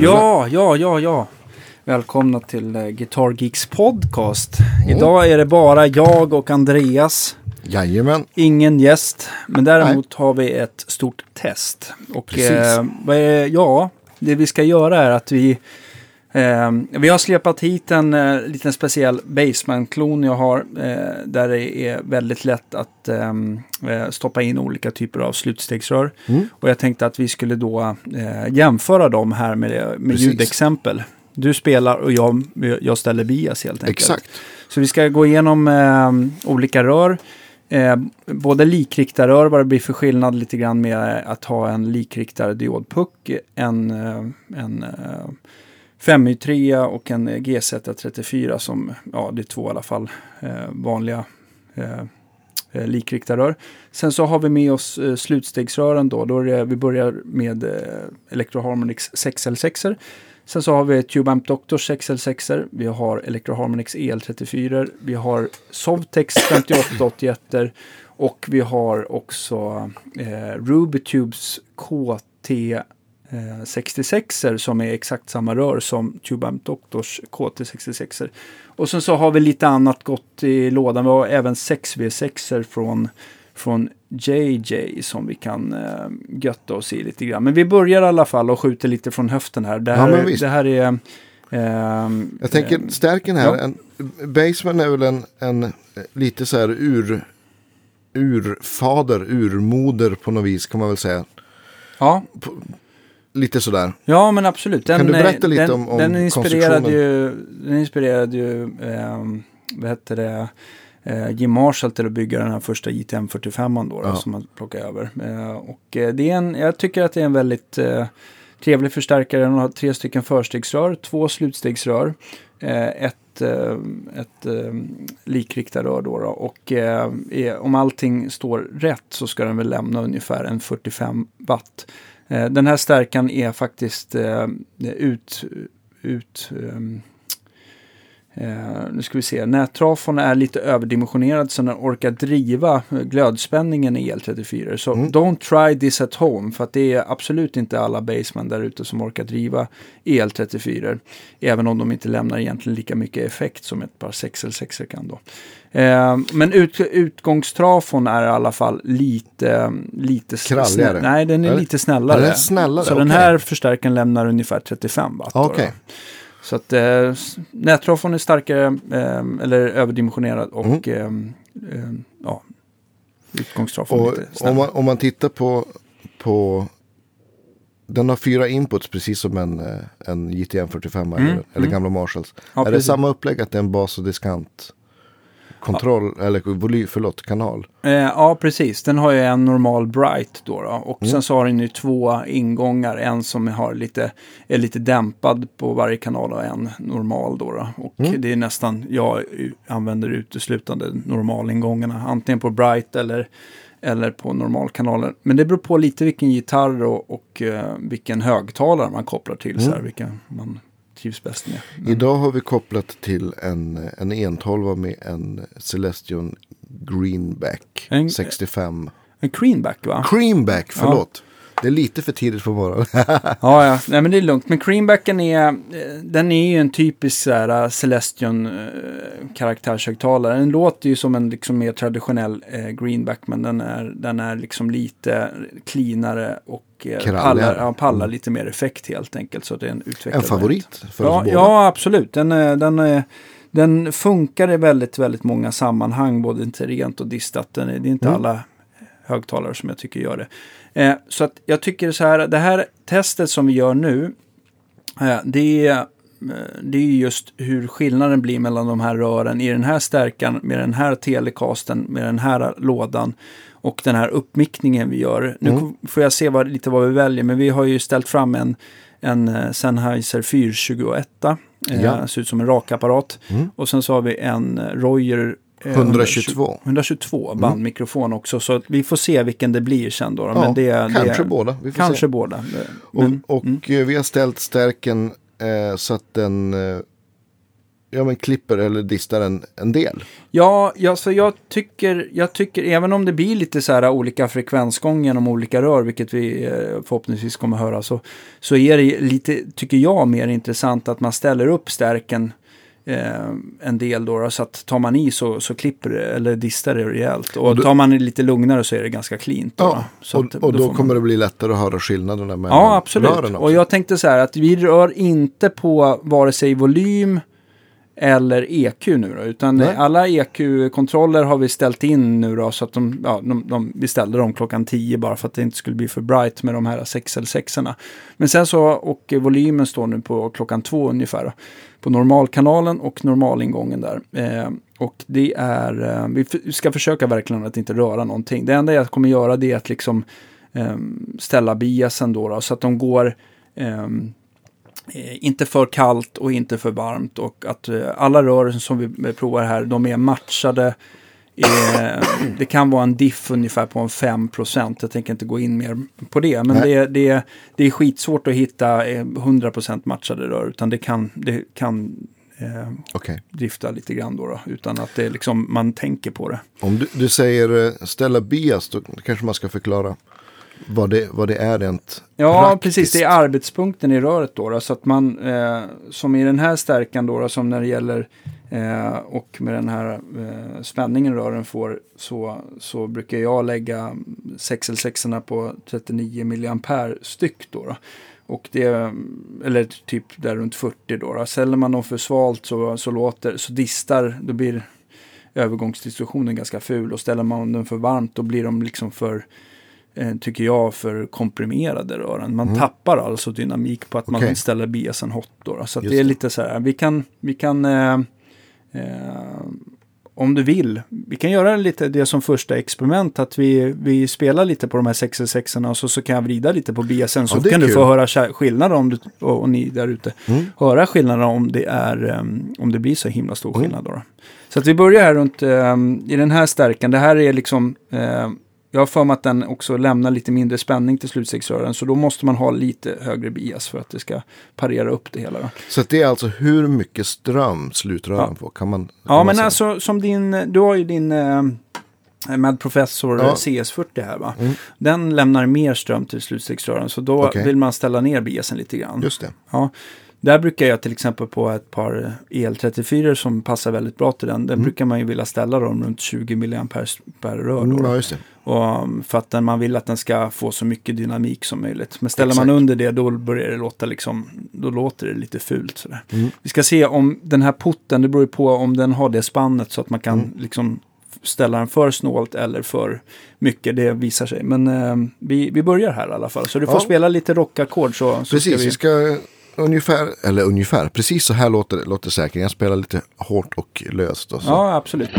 det Ja, ja, ja, ja. Välkomna till eh, Guitar Geeks podcast. Idag är det bara jag och Andreas. Jajamän. Ingen gäst, men däremot har vi ett stort test. Och Precis. eh, ja, det vi ska göra är att vi eh, vi har släpat hit en eh, liten speciell Baseman-klon jag har. Eh, där det är väldigt lätt att ehm, eh, stoppa in olika typer av slutstegsrör. Mm. Och jag tänkte att vi skulle då eh, jämföra dem här med, med Precis. ljudexempel. Du spelar och jag, jag ställer bias helt enkelt. Exakt. Så vi ska gå igenom eh, olika rör. Eh, både likriktarrör, vad det blir för skillnad lite grann med att ha en likriktad diodpuck, en, eh, en eh, 5Y3 och en GZ34 som, ja det är två i alla fall, eh, vanliga eh, eh likriktarrör. Sen så har vi med oss eh, slutstegsrören då, då är det, vi börjar med eh, Electroharmonix 6L6. Sen så har vi Tube-Amp Doctors 6L6, vi har Electroharmonix EL34, vi har Sovtex 5881 och vi har också eh, Rubitubes KT eh, 66 som är exakt samma rör som Tube-Amp Doctors KT66. Och sen så har vi lite annat gott i lådan. Vi har även 6V6 från, från JJ som vi kan eh, götta oss i lite grann. Men vi börjar i alla fall och skjuter lite från höften här. Det Ja, här, visst. det här är... ehm, Jag tänker ehm, stärken här. ja. En, Baseman är väl en, en eh, lite så här ur, urfader, urmoder på något vis kan man väl säga. ja, Lite sådär. Ja, men absolut. Den, Kan du berätta eh, lite den, om- om den inspirerade ju, den inspirerade ju ehm, vad heter det, eh, Jim Marshall till att bygga den här första JTM 45 då, då Ja. som man plockade över. Eh, och eh, det är en, jag tycker att det är en väldigt eh, trevlig förstärkare. Den har tre stycken förstegsrör, två slutstegsrör, eh, ett, eh, ett eh, likriktarrör då, då. och eh, om allting står rätt så ska den väl lämna ungefär en 45 watt. Eh, den här stärkan är faktiskt eh, ut... ut ehm, eh, nu ska vi se. Nättrafon är lite överdimensionerad så den orkar driva glödspänningen i El34. Så Mm. don't try this at home. För att det är absolut inte alla baseman där ute som orkar driva El34. Även om de inte lämnar egentligen lika mycket effekt som ett par 6L6 kan då. Eh, men ut, utgångstrafon är i alla fall lite, lite Kralligare. Nej, den är Eller? lite snällare. Den är snällare, Så den okej. här förstärkaren lämnar ungefär 35 watt. då då. Så att eh, nättrafon är starkare, eh, eller överdimensionerad och eh, eh, ja, utgångstrafon Och lite om snällare. man, om man tittar på, på den har fyra inputs precis som en, eh, en JTM 45 Mm, eller, eller mm. gamla Marshalls. Ja, är det precis. samma upplägg att det är en bas och diskant kontroll eller volym, förlåt, kanal? Eh, ja, precis. Den har ju en normal bright då. då. Och Mm. sen så har den ju två ingångar. En som har lite, är lite dämpad på varje kanal och en normal då. då. Och Mm. det är nästan, jag använder uteslutande normalingångarna. Antingen på bright eller, eller på normalkanaler. Men det beror på lite vilken gitarr och, och eh, vilken högtalare man kopplar till. Så här, Mm. vilken man trivs bäst med. Men- Idag har vi kopplat till en, en 112 med en Celestion Greenback En- 65. En greenback va? Creamback, förlåt. Det är lite för tidigt på morgonen. Ja, ja. Nej, men det är lugnt. Men Creambacken är, eh, den är ju en typisk så här, eh, Celestion eh, karaktärshögtalare. Den låter ju som en liksom, mer traditionell eh, Greenback, men den är, den är liksom lite cleanare och Kralligare. pallar, ja, pallar Mm. lite mer effekt helt enkelt. Så det är en En favorit för Ja, oss båda. ja, absolut. Den, den, den funkar i väldigt, väldigt många sammanhang, både inte rent och distat. Den är, det är inte Mm. alla högtalare som jag tycker gör det. Eh, så att jag tycker så här, det här testet som vi gör nu, eh, det är eh, det är ju just hur skillnaden blir mellan de här rören i den här stärkan med den här telecasten med den här lådan och den här uppmickningen vi gör. Nu Mm. får jag se vad, lite vad vi väljer, men vi har ju ställt fram en, en eh, Sennheiser 421. Eh, Ja. Ser ut som en rakapparat. Mm. Och sen så har vi en eh, Royer eh, 122. 122 bandmikrofon också. Så vi får se vilken det blir sen då. Ja, men det, kanske det, båda. Vi får Kanske se. båda. Och, Men, och mm. eh, vi har ställt stärken eh, så att den... Eh, ja, men klipper eller distar en, en del. Ja, ja så jag tycker, jag tycker, även om det blir lite så här olika frekvensgång genom olika rör, vilket vi eh, förhoppningsvis kommer höra, så, så är det lite, tycker jag, mer intressant att man ställer upp stärken eh, en del då, då, så att tar man i så, så klipper det, eller distar det rejält. Och, Och då- tar man det lite lugnare så är det ganska cleant. Då, Ja, så och, att och då, man- kommer det bli lättare att höra skillnaderna mellan Ja, absolut. rören också. Och jag tänkte så här att vi rör inte på vare sig volym eller EQ nu då, utan Nej. alla EQ-kontroller har vi ställt in nu då så att de, ja, de, de, vi ställde dem klockan 10 bara för att det inte skulle bli för bright med de här 6 eller 6 Men sen så, och volymen står nu på klockan 2 ungefär då, på normalkanalen och normalingången där. Eh, och det är, eh, vi ska försöka verkligen att inte röra någonting. Det enda jag kommer göra det är att liksom ehm, ställa biasen då, då så att de går ehm, eh, inte för kallt och inte för varmt och att eh, alla rör som vi provar här, de är matchade. Eh, det kan vara en diff ungefär på en 5% Jag tänker inte gå in mer på det. Men Nej. det, det, det är skitsvårt att hitta eh, 100% matchade rör. Utan det kan, det kan eh, Okej. drifta lite grann då, då. Utan att det liksom, man tänker på det. Om du, du säger eh, ställa bias, då kanske man ska förklara vad det, vad det är rent Ja, praktiskt. precis. Det är arbetspunkten i röret då. då så att man, eh, som i den här stärkan då, då som när det gäller eh, och med den här eh, spänningen rören får så, så brukar jag lägga 6 l på 39 milliampere styck då. då. Och det, eller typ där runt 40 då. då. Säljer man dem för svalt så, så låter, så distar, då blir övergångsdistributionen ganska ful. Och ställer man den för varmt då blir de liksom för tycker jag, för komprimerade rören. Man tappar alltså dynamik på att Mm. Okej. man ställer biasen hot. Då. Så det är lite så här, vi kan, vi kan eh, eh, om du vill, vi kan göra lite det som första experiment, att vi, vi spelar lite på de här 66 och så, så kan jag vrida lite på biasen, så Ja, kan du få höra skillnader om du, och, och ni där ute, Mm. höra skillnader om det, är, um, om det blir så himla stor Mm. skillnad. Då, då. Så att vi börjar här runt, um, i den här stärkan, det här är liksom, eh, jag har för mig att den också lämnar lite mindre spänning till slutstegsrören, så då måste man ha lite högre bias för att det ska parera upp det hela. Då. Så det är alltså hur mycket ström slutrören Ja. får? Kan man, kan Ja, man men säga? alltså som din, du har ju din eh, med professor Ja. eh, CS40 här va. Mm. Den lämnar mer ström till slutstegsrören så då Okej. vill man ställa ner biasen lite grann. Just det. Ja. Där brukar jag till exempel på ett par EL34 som passar väldigt bra till den. Den Mm. brukar man ju vilja ställa dem runt 20 mA per rör. Då, Mm, ja, just det. Och, um, för att den, man vill att den ska få så mycket dynamik som möjligt. Men ställer Exakt. man under det då börjar det låta liksom, då låter det lite fult sådär. Mm. Vi ska se om den här putten, det beror ju på om den har det spannet så att man kan Mm. liksom ställa den för snålt eller för mycket. Det visar sig. Men eh, vi, vi börjar här i alla fall. Så du får Ja. spela lite rockackord så, så Precis, ska vi vi... ska ungefär, eller ungefär, precis så här låter det, låter säkert. Jag spelar lite hårt och löst. Och så. Ja, absolut.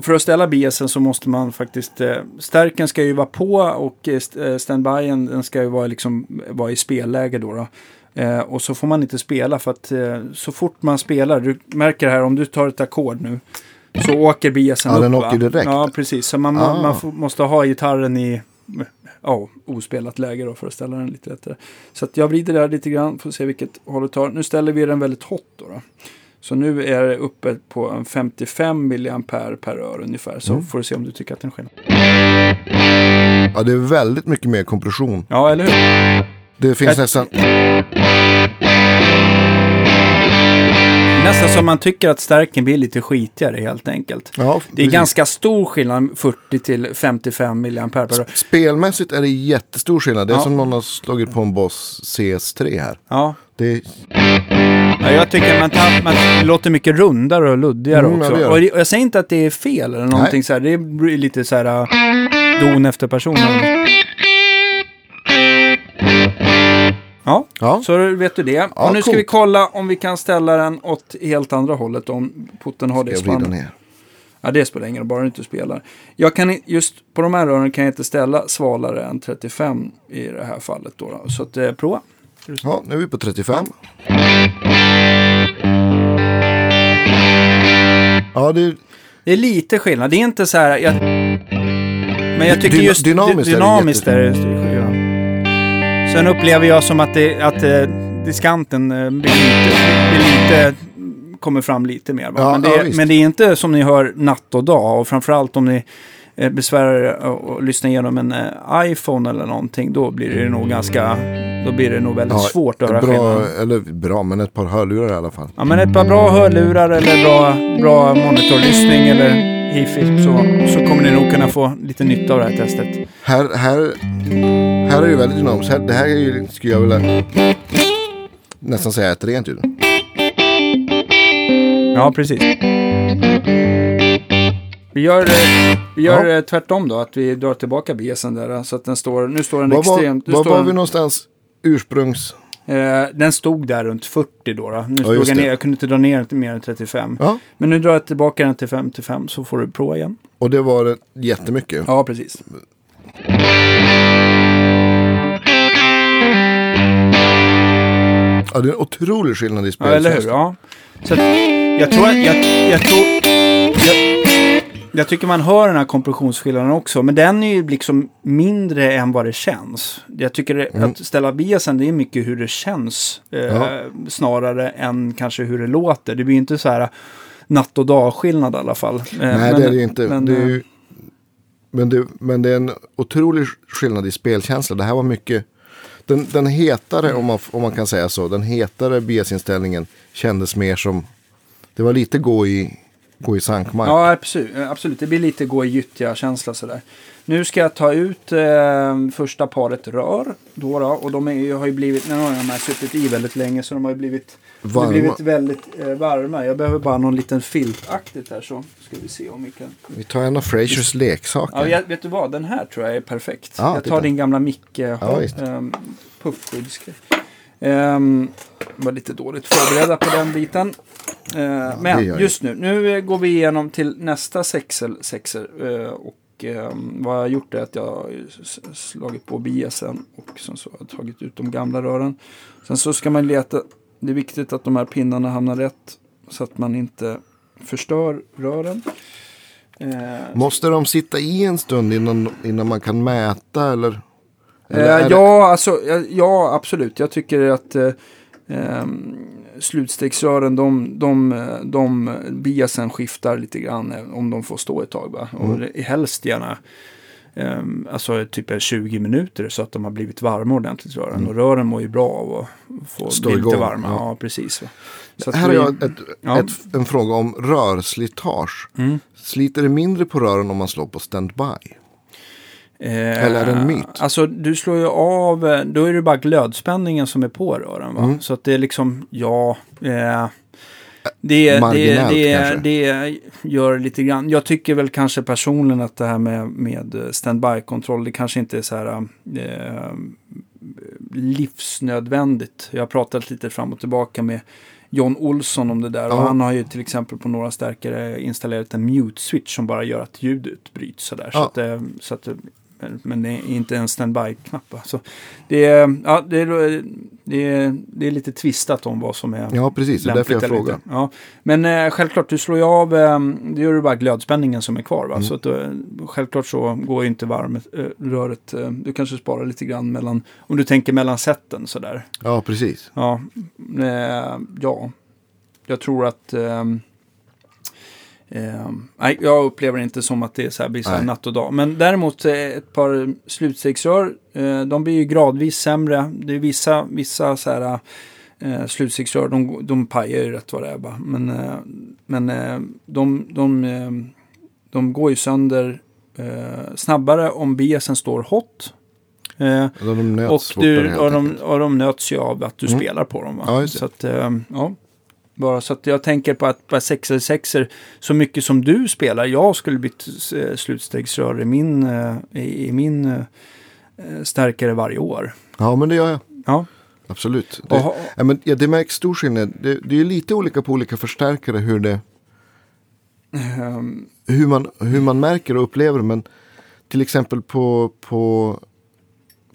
Och för att ställa biasen så måste man faktiskt, eh, stärken ska ju vara på och eh, eh, standbyen den ska ju vara, liksom, vara i spelläge då. då. Eh, och så får man inte spela för att eh, så fort man spelar, du märker här om du tar ett ackord nu, så åker biasen Ja, upp. den va? åker direkt. Ja, precis. Så man, Ah. man får, måste ha gitarren i ja, ospelat läge då för att ställa den lite lättare. Så jag vrider där lite grann, får se vilket håll det tar. Nu ställer vi den väldigt hot då. då. Så nu är det uppe på en 55 milliampere per rör ungefär. Så Mm. får du se om du tycker att den skiljer. Ja, det är väldigt mycket mer kompression. Ja, eller hur? Det finns Jag- nästan, Nästan som man tycker att stärken blir lite skitigare helt enkelt. ja, Det är precis. ganska stor skillnad, 40 till 55 milliampere per rör. Spelmässigt är det jättestor skillnad. Det är Ja. som någon har slagit på en Boss CS3 här. Ja, Det är, Ja, jag tycker man, tar, man låter mycket rundare och luddigare Mm, ja, också. gör och jag säger inte att det är fel eller någonting Nej. så här. Det blir lite så här uh, don efter personen. Ja, ja. så vet du det. och nu ska vi kolla om vi kan ställa den åt helt andra hållet om putten har det Jag spannet. Ja, det spelar ingen roll, bara du inte spelar. Jag kan just på de här rören kan jag inte ställa svalare än 35 i det här fallet då. då. Så att eh, prova. Ja, nu är vi på 35. Ja, det, Det är lite skillnad. Det är inte så här... Jag, men jag tycker Dyna- just dynamiskt är det dynamiskt är det. Sen upplever jag som att, det, att eh, diskanten eh, blir lite, blir lite, kommer fram lite mer. Ja, men, det, ja, men det är inte som ni hör natt och dag. Och framförallt om ni besvärar er att att lyssna igenom en eh, iPhone eller någonting. Då blir det nog ganska... Då blir det nog väldigt ja, svårt att höra bra, skillnaden. eller bra, men ett par hörlurar i alla fall. Ja, men ett par bra hörlurar eller bra, bra monitorlyssning eller hifi så, så kommer ni nog kunna få lite nytta av det här testet. Här, här, här är det väldigt dynamiskt. Det här är ju, skulle jag vilja nästan säga ett rent ljud. Ja, precis. Vi gör, eh, vi gör Ja. eh, tvärtom då, att vi drar tillbaka BSen där eh, så att den står, nu står den Var var, extremt, var, var den, vi någonstans ursprungs... eh, den stod där runt 40 då. då. Nu slog just jag ner, jag kunde inte dra ner den till mer än 35. Ja, Men nu drar jag tillbaka den till 55 så får du prova igen. och det var jättemycket. Ja, precis. Ja, det är en otrolig skillnad i Ja, eller hur? Ja. Så att, jag tror att, jag, jag tror... Jag, jag tycker man hör den här kompressionsskillnaden också, men den är ju liksom mindre än vad det känns. Jag tycker det, Mm. att ställa biasen, det är mycket hur det känns eh, Ja. snarare än kanske hur det låter. Det blir inte så här natt och dag-skillnad i alla fall. Eh, Nej, men- det är det ju inte. Men, det är eh, ju, men, det, men det är en otrolig skillnad i spelkänsla. Det här var mycket... Den, den hetare, om man, om man kan säga så, den hetare BS-inställningen kändes mer som... Det var lite gå i, gå i sankmark. Ja, absolut. absolut. Det blir lite gå i gyttja-känsla sådär. Nu ska jag ta ut eh, första paret rör. Då, då, och de är, har ju blivit, nu har de här suttit i väldigt länge så de har ju blivit, Varma. blivit väldigt eh, varma. Jag behöver bara någon liten filtaktigt här så ska vi se om vi kan. Vi tar en av Frasers leksaker. Ja, jag, vet du vad? Den här tror jag är perfekt. Ja, jag titta. tar din gamla mick eh, Ja, um, puffskyddsgrej. Um, var lite dåligt förberedda på den biten. Eh, det men just nu, nu eh, går vi igenom till nästa sexel, sexer. eh, och ehm, vad jag har gjort är att jag har slagit på biasen och sen så har jag tagit ut de gamla rören. Sen så ska man leta, det är viktigt att de här pinnarna hamnar rätt så att man inte förstör rören. Eh, Måste de sitta i en stund innan, innan man kan mäta eller? Eh, ja, alltså, ja, absolut. Jag tycker att eh, ehm, slutstegsrören, de, de, de biasen skiftar lite grann eh, om de får stå ett tag. Va? Och Mm. helst gärna ehm, alltså typ 20 minuter så att de har blivit varma ordentligt rören. Och rören mår ju bra av att få Mm. Stå bli lite varma. ja. Ja, precis. Här har jag ett, Ja. ett, en fråga om rörslitage. Mm. Sliter det mindre på rören om man slår på standby? Eh, Eller är det en myt? Alltså du slår ju av, eh, då är det bara glödspänningen som är på rören. Va? Mm. Så att det är liksom, ja. Eh, det, det, det, det gör lite grann. Jag tycker väl kanske personligen att det här med, med standby-kontroll, det kanske inte är så här eh, livsnödvändigt. Jag har pratat lite fram och tillbaka med John Olsson om det där. Och Ja. han har ju till exempel på några stärkare installerat en mute-switch som bara gör att ljudet bryts sådär. Så Ja. att, eh, så att, eh, men det är inte en standby-knapp. va. Så det, är, ja, det, är, det, är, det är lite tvistat om vad som är Ja, precis. Det är därför jag frågar. Ja. Men eh, självklart, du slår ju av, eh, det gör du bara glödspänningen som är kvar. Mm. Va? Så att, eh, självklart så går ju inte varmet, eh, röret, eh, du kanske sparar lite grann mellan, om du tänker mellan sätten sådär. Ja, precis. Ja, eh, ja. jag tror att ehm, ehm, nej, jag upplever inte som att det är så här, blir så här natt och dag. Men däremot eh, ett par slutstegsrör, eh, de blir ju gradvis sämre. Det är vissa, vissa så här eh, slutstegsrör, de, de pajar ju rätt vad det är bara. Men, eh, men eh, de, de, eh, de går ju sönder eh, snabbare om biasen står hot. Eh, Alltså, de nöts och, du, och, de, och de nöts ju av att du Mm. spelar på dem. Va? Ja, det. så att, eh, ja. Bara så att jag tänker på att på sexer sexer så mycket som du spelar. Jag skulle bytt eh, slutstegsrör i min, eh, i, min eh, stärkare varje år. Ja, men det gör jag. Ja. Absolut. Det, ja, men, ja, det märks stor skillnad. Det, det är lite olika på olika förstärkare hur, det, ehm, hur, man, hur man märker och upplever. Men till exempel på, på,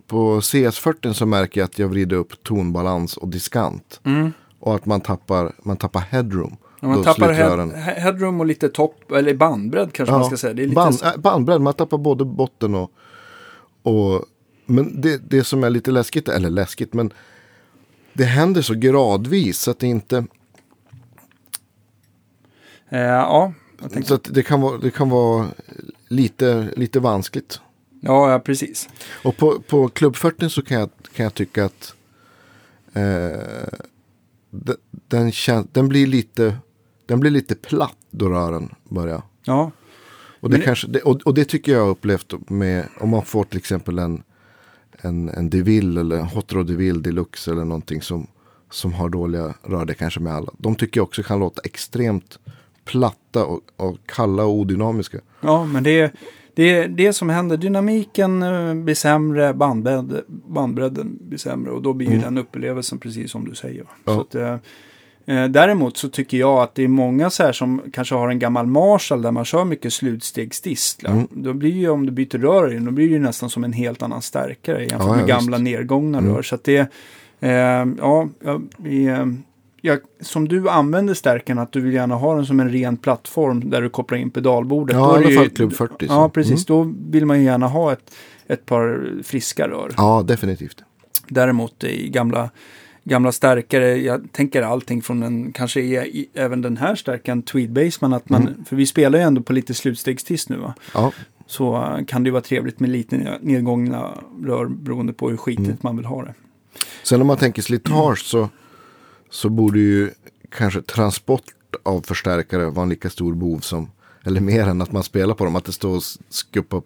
på CS40 så märker jag att jag vrider upp tonbalans och diskant. mm, Och att man tappar, man tappar headroom. Ja, man tappar head, headroom och lite topp, eller bandbredd kanske man ska säga. Det är lite Band, äh, bandbredd, man tappar både botten och... och men det, det som är lite läskigt, eller läskigt, men det händer så gradvis så att det inte... Eh, ja, Så att det kan vara, det kan vara lite, lite vanskligt. ja, ja, precis. Och på, på 40 så kan jag, kan jag tycka att eh, den, den, den, blir lite, den blir lite platt då rören börjar. Ja, Och det, Men kanske, det, och, och det tycker jag har upplevt med om man får till exempel en, en, en DeVille eller en Hot Rod DeVille Deluxe eller någonting som, som har dåliga rör, det kanske med alla. De tycker jag också kan låta extremt platta och, och kalla och odynamiska. ja men det är det, är det som händer. Dynamiken eh, blir sämre, bandbredd, bandbredden blir sämre och då blir ju den upplevelsen precis som du säger. Ja. Så att, eh, eh, däremot så tycker jag att det är många så här som kanske har en gammal Marshall där man kör mycket slutstegsdistlar. Då blir ju om du byter rör i den, då blir det ju nästan som en helt annan stärkare jämfört Ja, ja, med visst. gamla nedgångna rör. Så att det, eh, ja, ja, vi, eh, ja, som du använder stärkaren, att du vill gärna ha den som en ren plattform där du kopplar in pedalbordet. Ja, Då i alla fall Club 40. så. Ja, precis. Mm. Då vill man ju gärna ha ett, ett par friska rör. Ja, definitivt. Däremot i gamla, gamla stärkare, jag tänker allting från en, kanske i, även den här stärkaren, Tweed Baseman, att man, Mm. för vi spelar ju ändå på lite slutstegstist nu va. Ja, Så eh, kan det ju vara trevligt med lite nedgångna rör beroende på hur skitigt Mm. man vill ha det. Sen om man tänker slitage så, så borde ju kanske transport av förstärkare vara en lika stor bov som, eller mer än att man spelar på dem. Att det står och skuppar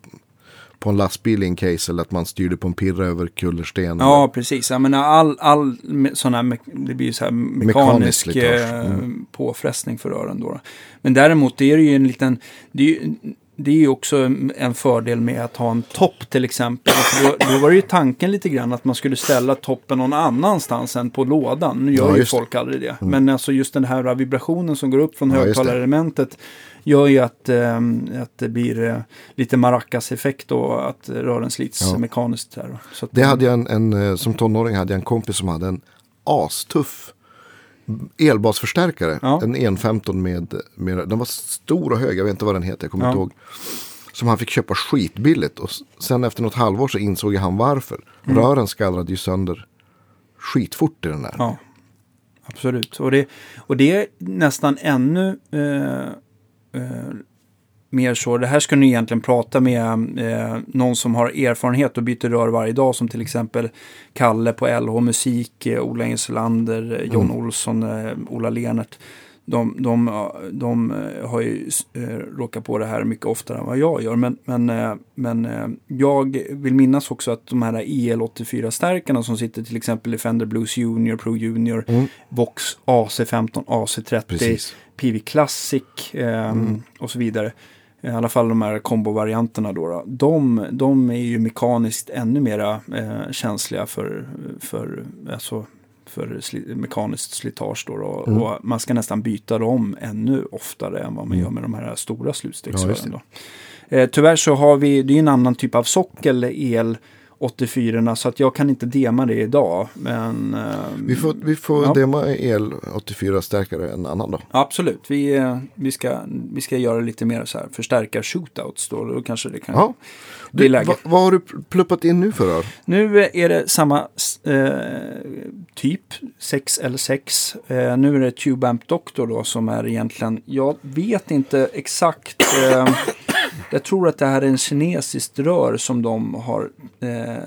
på en lastbil i en case eller att man styrde på en pirra över kullersten. Ja, precis. Jag menar all, all sån här, det blir ju så här mekanisk, Mekanisk eh, Mm. påfrestning för rören då. Men däremot är det ju en liten, det är ju, det är ju också en fördel med att ha en topp till exempel. För Då, då var det ju tanken lite grann att man skulle ställa toppen någon annanstans än på lådan. Nu gör Ja, ju just det. folk aldrig det. Men alltså just den här vibrationen som går upp från Ja, högtalarelementet gör ju att, eh, att det blir eh, lite maracas-effekt och att rören slits Ja. mekaniskt. Här. Så att, Det hade jag en, en, eh, som tonåring hade jag en kompis som hade en astuff elbasförstärkare. Ja. En 115 med, med, den var stor och hög, jag vet inte vad den heter, jag kommer Ja. inte ihåg. Som han fick köpa skitbilligt. Och sen efter något halvår så insåg han varför. Rören skallrade ju sönder skitfort i den där. Ja, absolut. Och det, och det är nästan ännu eh, eh, mer så. Det här ska ni egentligen prata med eh, någon som har erfarenhet och byter rör varje dag. Som till exempel Kalle på LH Musik, eh, Ola Insulander, eh, John Olsson, eh, Ola Lenert. De, de, de eh, har ju eh, råkat på det här mycket oftare än vad jag gör. Men, men, eh, men jag vill minnas också att de här EL84-stärkarna som sitter till exempel i Fender Blues Junior, Pro Junior, Mm. Vox AC15, AC30, Precis. PV Classic eh, och så vidare. I alla fall de här kombovarianterna då. då. De, de är ju mekaniskt ännu mera eh, känsliga för, för, alltså, för sli, mekaniskt slitage. Då, då. Och man ska nästan byta dem ännu oftare än vad man gör med de här stora Ja, slutstegsrören. då. Eh, tyvärr så har vi, det är en annan typ av sockel, el 84 så att jag kan inte dema det idag. Men ehm, Vi får, vi får Ja. dema el 84-stärkare en annan dag. Absolut, vi, eh, vi, ska, vi ska göra lite mer så här förstärka shootouts då. Då kanske det kan Ja. bli läge. vad, vad har du pluppat in nu för rör? Nu är det samma eh, typ, 6L6. Eh, nu är det Tube Amp Doctor då som är egentligen, jag vet inte exakt. Eh, jag tror att det här är en kinesiskt rör som de har eh,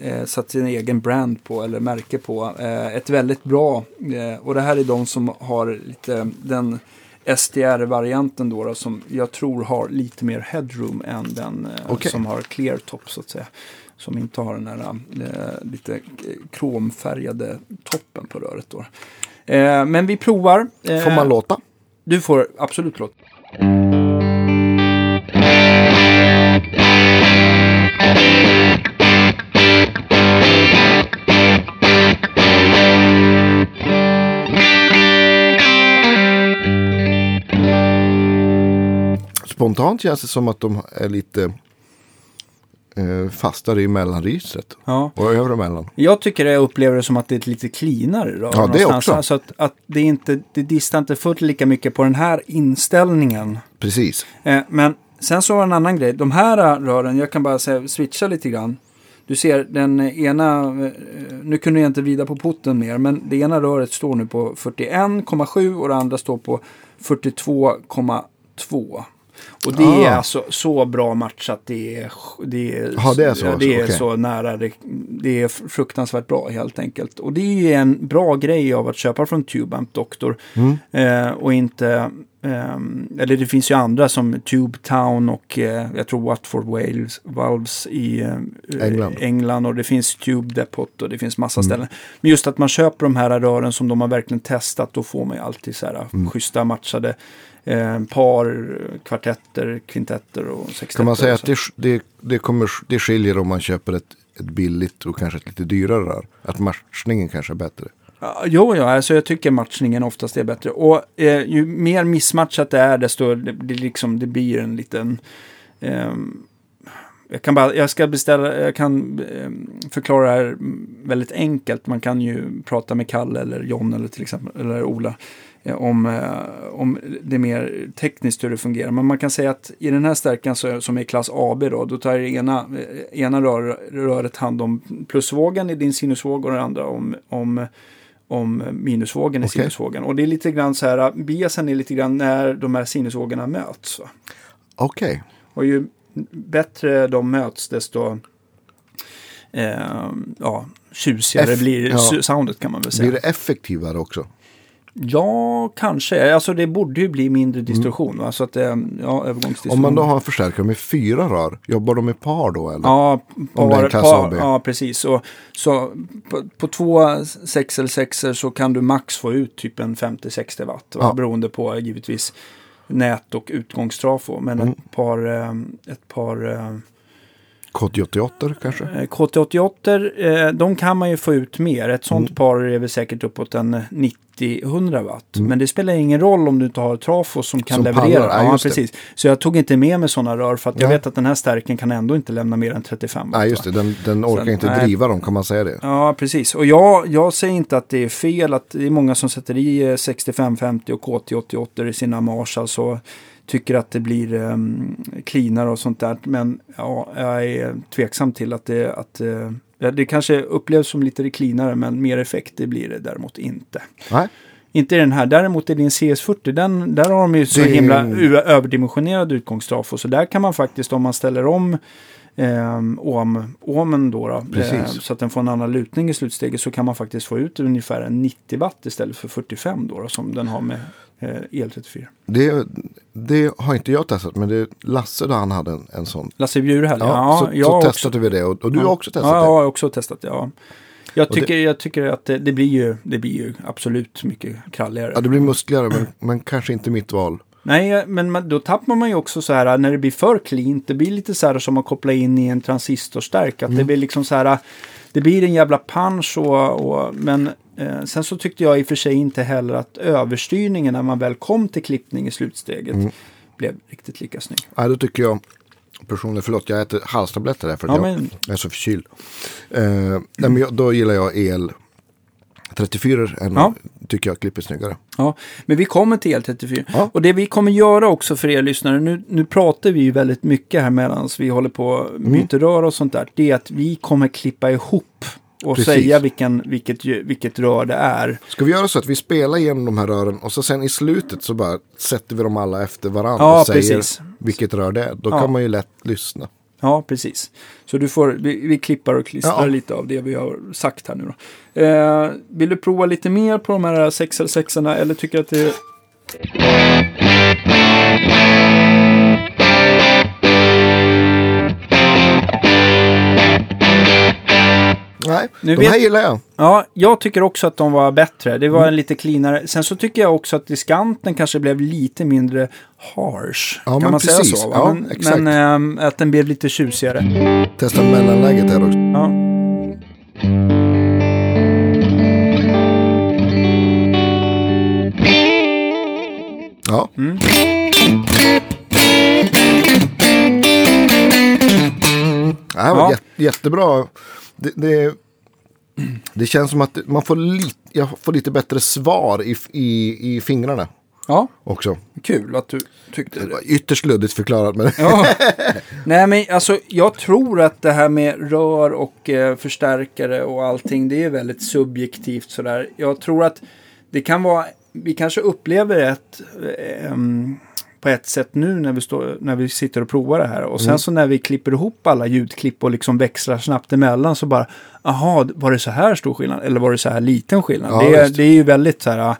eh, satt sin egen brand på eller märke på. Eh, ett väldigt bra, eh, och det här är de som har lite den SDR-varianten då, då som jag tror har lite mer headroom än den eh, Okej. som har clear top så att säga. Som inte har den här eh, lite kromfärgade toppen på röret då. Men vi provar. Får man låta? Du får absolut låta. Spontant känns det som att de är lite eh, fastare i mellanregistret. Ja. Och övre mellan. Jag tycker jag upplever det som att det är ett lite cleanare rör. Ja, det också. Alltså att, att det, är inte, det distar inte fullt lika mycket på den här inställningen. Precis. Eh, men sen så var en annan grej. De här eh, rören, jag kan bara säga, switcha lite grann. Du ser den ena, eh, nu kunde jag inte vrida på putten mer, men det ena röret står nu på 41,7 och det andra står på 42,2. Och det är Ah. alltså så bra matchat. Det är, det är, Ja, det är så, det är okej. så nära. Det, det är fruktansvärt bra helt enkelt. Och det är en bra grej av att köpa från TubeAmp Doctor. Mm. Eh, och inte, ehm, eller det finns ju andra som Tube Town och eh, jag tror Watford Wales, Valves i eh, England. England och det finns Tube Depot och det finns massa ställen. Men just att man köper de här rören som de har verkligen testat, då får man ju alltid så här Mm. schyssta matchade eh, par, kvartetter, kvintetter och sextetter. Kan man säga att det, det, det, kommer, det skiljer om man köper ett, ett billigt och kanske ett lite dyrare rör? Att matchningen kanske är bättre? Jo, ja, alltså jag tycker matchningen oftast är bättre. Och eh, ju mer missmatchat det är, desto det, det, liksom, det blir en liten... ehm, jag, kan bara, jag ska beställa, jag kan ehm, förklara det här väldigt enkelt. Man kan ju prata med Kalle eller John eller till exempel, eller Ola. Eh, Om, eh, om det mer tekniskt hur det fungerar. Men man kan säga att i den här stärkan så, som är klass AB då, då tar det ena, eh, ena rör, röret hand om plusvågen i din sinusvåg och det andra om, om om minusvågen i Okej. sinusvågen. Och det är lite grann så här, biasen är lite grann när de här sinusvågorna möts. Okej. Och ju bättre de möts desto eh, ja, tjusigare F- blir ja. soundet kan man väl säga. Blir det effektivare också? Ja, kanske. Alltså det borde ju bli mindre distorsion. Va? Så att, eh, ja, övergångsdistorsion. Om man då har en förstärkare med fyra rör, jobbar de i par då eller? Ja, par, par, ja precis. Och, så på, på två 6 eller 6 så kan du max få ut typ en 50-60 watt. Va? Ja. Beroende på givetvis nät och utgångstrafo. Men Mm. ett par, eh, ett par eh, KT88 kanske? eh, KT88, eh, de kan man ju få ut mer. Ett sånt Mm. par är väl säkert uppåt en 90-100 watt. Men det spelar ingen roll om du inte har trafo som kan Som leverera. pallar, ja, det. precis. Så jag tog inte med mig sådana rör för att jag Nej. vet att den här stärken kan ändå inte lämna mer än 35 watt. Nej, just det. Den, den orkar Sen- inte nej. driva dem, kan man säga det? Ja, precis. Och jag, jag säger inte att det är fel att det är många som sätter i eh, 6550 och KT88 i sina Marshall och tycker att det blir um, cleanare och sånt där. Men ja, jag är tveksam till att det, att, eh, ja, det kanske upplevs som lite cleanare men mer effekt det blir det däremot inte. Nej. Inte i den här. Däremot i din CS40, den, där har de ju så Det himla överdimensionerad utgångstrafo. Så där kan man faktiskt, om man ställer om um, ohm, ohmen då, då eh, så att den får en annan lutning i slutsteget, så kan man faktiskt få ut ungefär en 90 watt istället för 45 då, då som den har med eh, El34. Det, det har inte jag testat, men det är Lasse där han hade en, en sån. Lasse Bjurhäll, Ja, ja, så, jag så också- testade vi det och, och du ja. har också testat ja, det. jag har också testat det. Ja. Jag Och det- tycker, jag tycker att det, det, blir ju, det blir ju absolut mycket kralligare. Ja, det blir muskligare, men, men kanske inte mitt val. Nej, men man, då tappar man ju också så här när det blir för cleant. Det blir lite så här som att koppla in i en transistorstärk. Att Mm. det blir liksom så här. Det blir en jävla punch och, och men eh, sen så tyckte jag i och för sig inte heller att överstyrningen när man väl kom till klippning i slutsteget Mm. blev riktigt lika snygg. Nej, då tycker jag personligen, förlåt jag äter halstabletter här för att Ja, jag men- är så förkyld. Eh, nej, men jag, då gillar jag el 34 än, Ja. tycker jag klipper snyggare. Ja, men vi kommer till El34. Ja. Och det vi kommer göra också för er lyssnare, nu, nu pratar vi ju väldigt mycket här medan vi håller på och Mm. byter rör och sånt där. Det är att vi kommer klippa ihop och Precis. säga vilken, vilket, vilket rör det är. Ska vi göra så att vi spelar igenom de här rören och så sen i slutet så bara sätter vi dem alla efter varandra Ja, och säger precis. vilket rör det är. Då Ja. kan man ju lätt lyssna. Ja, precis. Så du får, vi, vi klippar och klistrar Ja. lite av det vi har sagt här nu då. Eh, vill du prova lite mer på de här 6 eller 6 eller tycker att det Nej, Nu de vet- här gillar jag. Ja, jag tycker också att de var bättre. Det var en lite cleanare. Sen så tycker jag också att diskanten kanske blev lite mindre harsh. Ja, kan man säga precis. så? Va? Ja, men exakt. men ehm, att den blev lite tjusigare. Testa mellanläget här också. Ja. Ja. Mm. Nej, jättebra. Det, det, det känns som att man får, lite, jag får lite bättre svar i, i, i fingrarna Ja, också. kul att du tyckte Det det. var ytterst luddigt förklarat. Men Ja. Nej, men alltså jag tror att det här med rör och eh, förstärkare och allting, det är väldigt subjektivt sådär. Jag tror att det kan vara, vi kanske upplever ett eh, på ett sätt nu när vi, står, när vi sitter och provar det här. Och sen så när vi klipper ihop alla ljudklipp och liksom växlar snabbt emellan så bara, aha, var det så här stor skillnad? Eller var det så här liten skillnad? Ja, det, är, det är ju väldigt så här,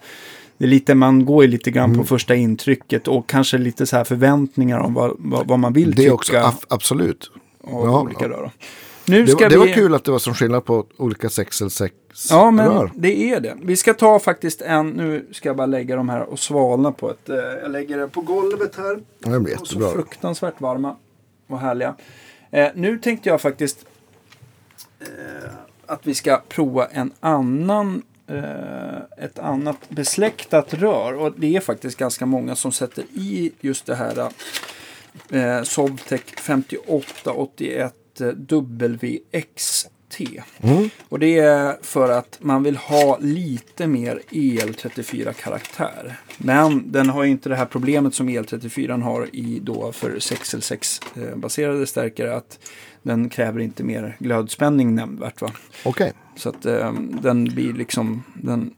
det är lite, man går ju lite grann Mm. på första intrycket och kanske lite så här förväntningar om vad, vad, vad man vill det tycka är också, ab- absolut. av Ja, olika ja. då. Nu Det, ska var- det vi... var kul att det var som skillnad på olika 6 eller 6 Ja, men rör. det är det. Vi ska ta faktiskt en, nu ska jag bara lägga de här och svalna på ett, eh, jag lägger det på golvet här. Ja, Det blir Och så jättebra. fruktansvärt varma och härliga. Eh, nu tänkte jag faktiskt eh, att vi ska prova en annan eh, ett annat besläktat rör. Och det är faktiskt ganska många som sätter i just det här eh, Sovtech 5881 WXT. Mm. Och det är för att man vill ha lite mer EL34-karaktär. Men den har ju inte det här problemet som EL34 har i då för 6L6-baserade stärkare. Att den kräver inte mer glödspänning nämnvärt. Va? Okej. Så att eh, den blir liksom den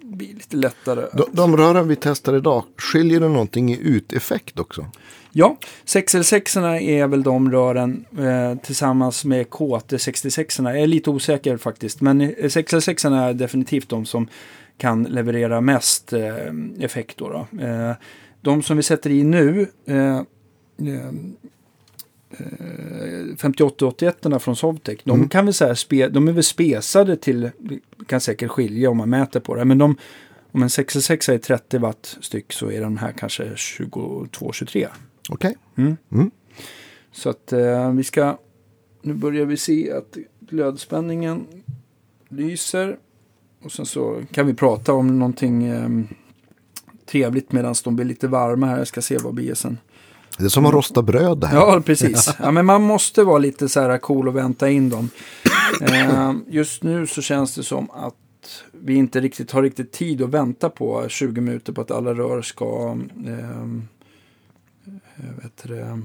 blir lite lättare. De, de rören vi testar idag, skiljer det någonting i uteffekt också? Ja, 6L6 är väl de rören eh, tillsammans med KT66. Jag är lite osäker faktiskt. Men 6L6 är definitivt de som kan leverera mest eh, effekt. Då, då. Eh, de som vi sätter i nu, eh, eh, eh, 5881 från Sovtech, de Mm. kan vi säga, spe, de är väl spesade till, kan säkert skilja om man mäter på det, men de, om en 6L6 är 30 watt styck så är de här kanske 22-23. Okej. Mm. Mm. Så att eh, vi ska, nu börjar vi se att glödspänningen lyser. Och sen så kan vi prata om någonting eh, trevligt medan de blir lite varma här. Jag ska se vad blir sen. Det är som att rosta bröd det här. Ja, precis. Ja, men man måste vara lite så här cool och vänta in dem. Eh, just nu så känns det som att vi inte riktigt har riktigt tid att vänta på 20 minuter på att alla rör ska eh, vet du det,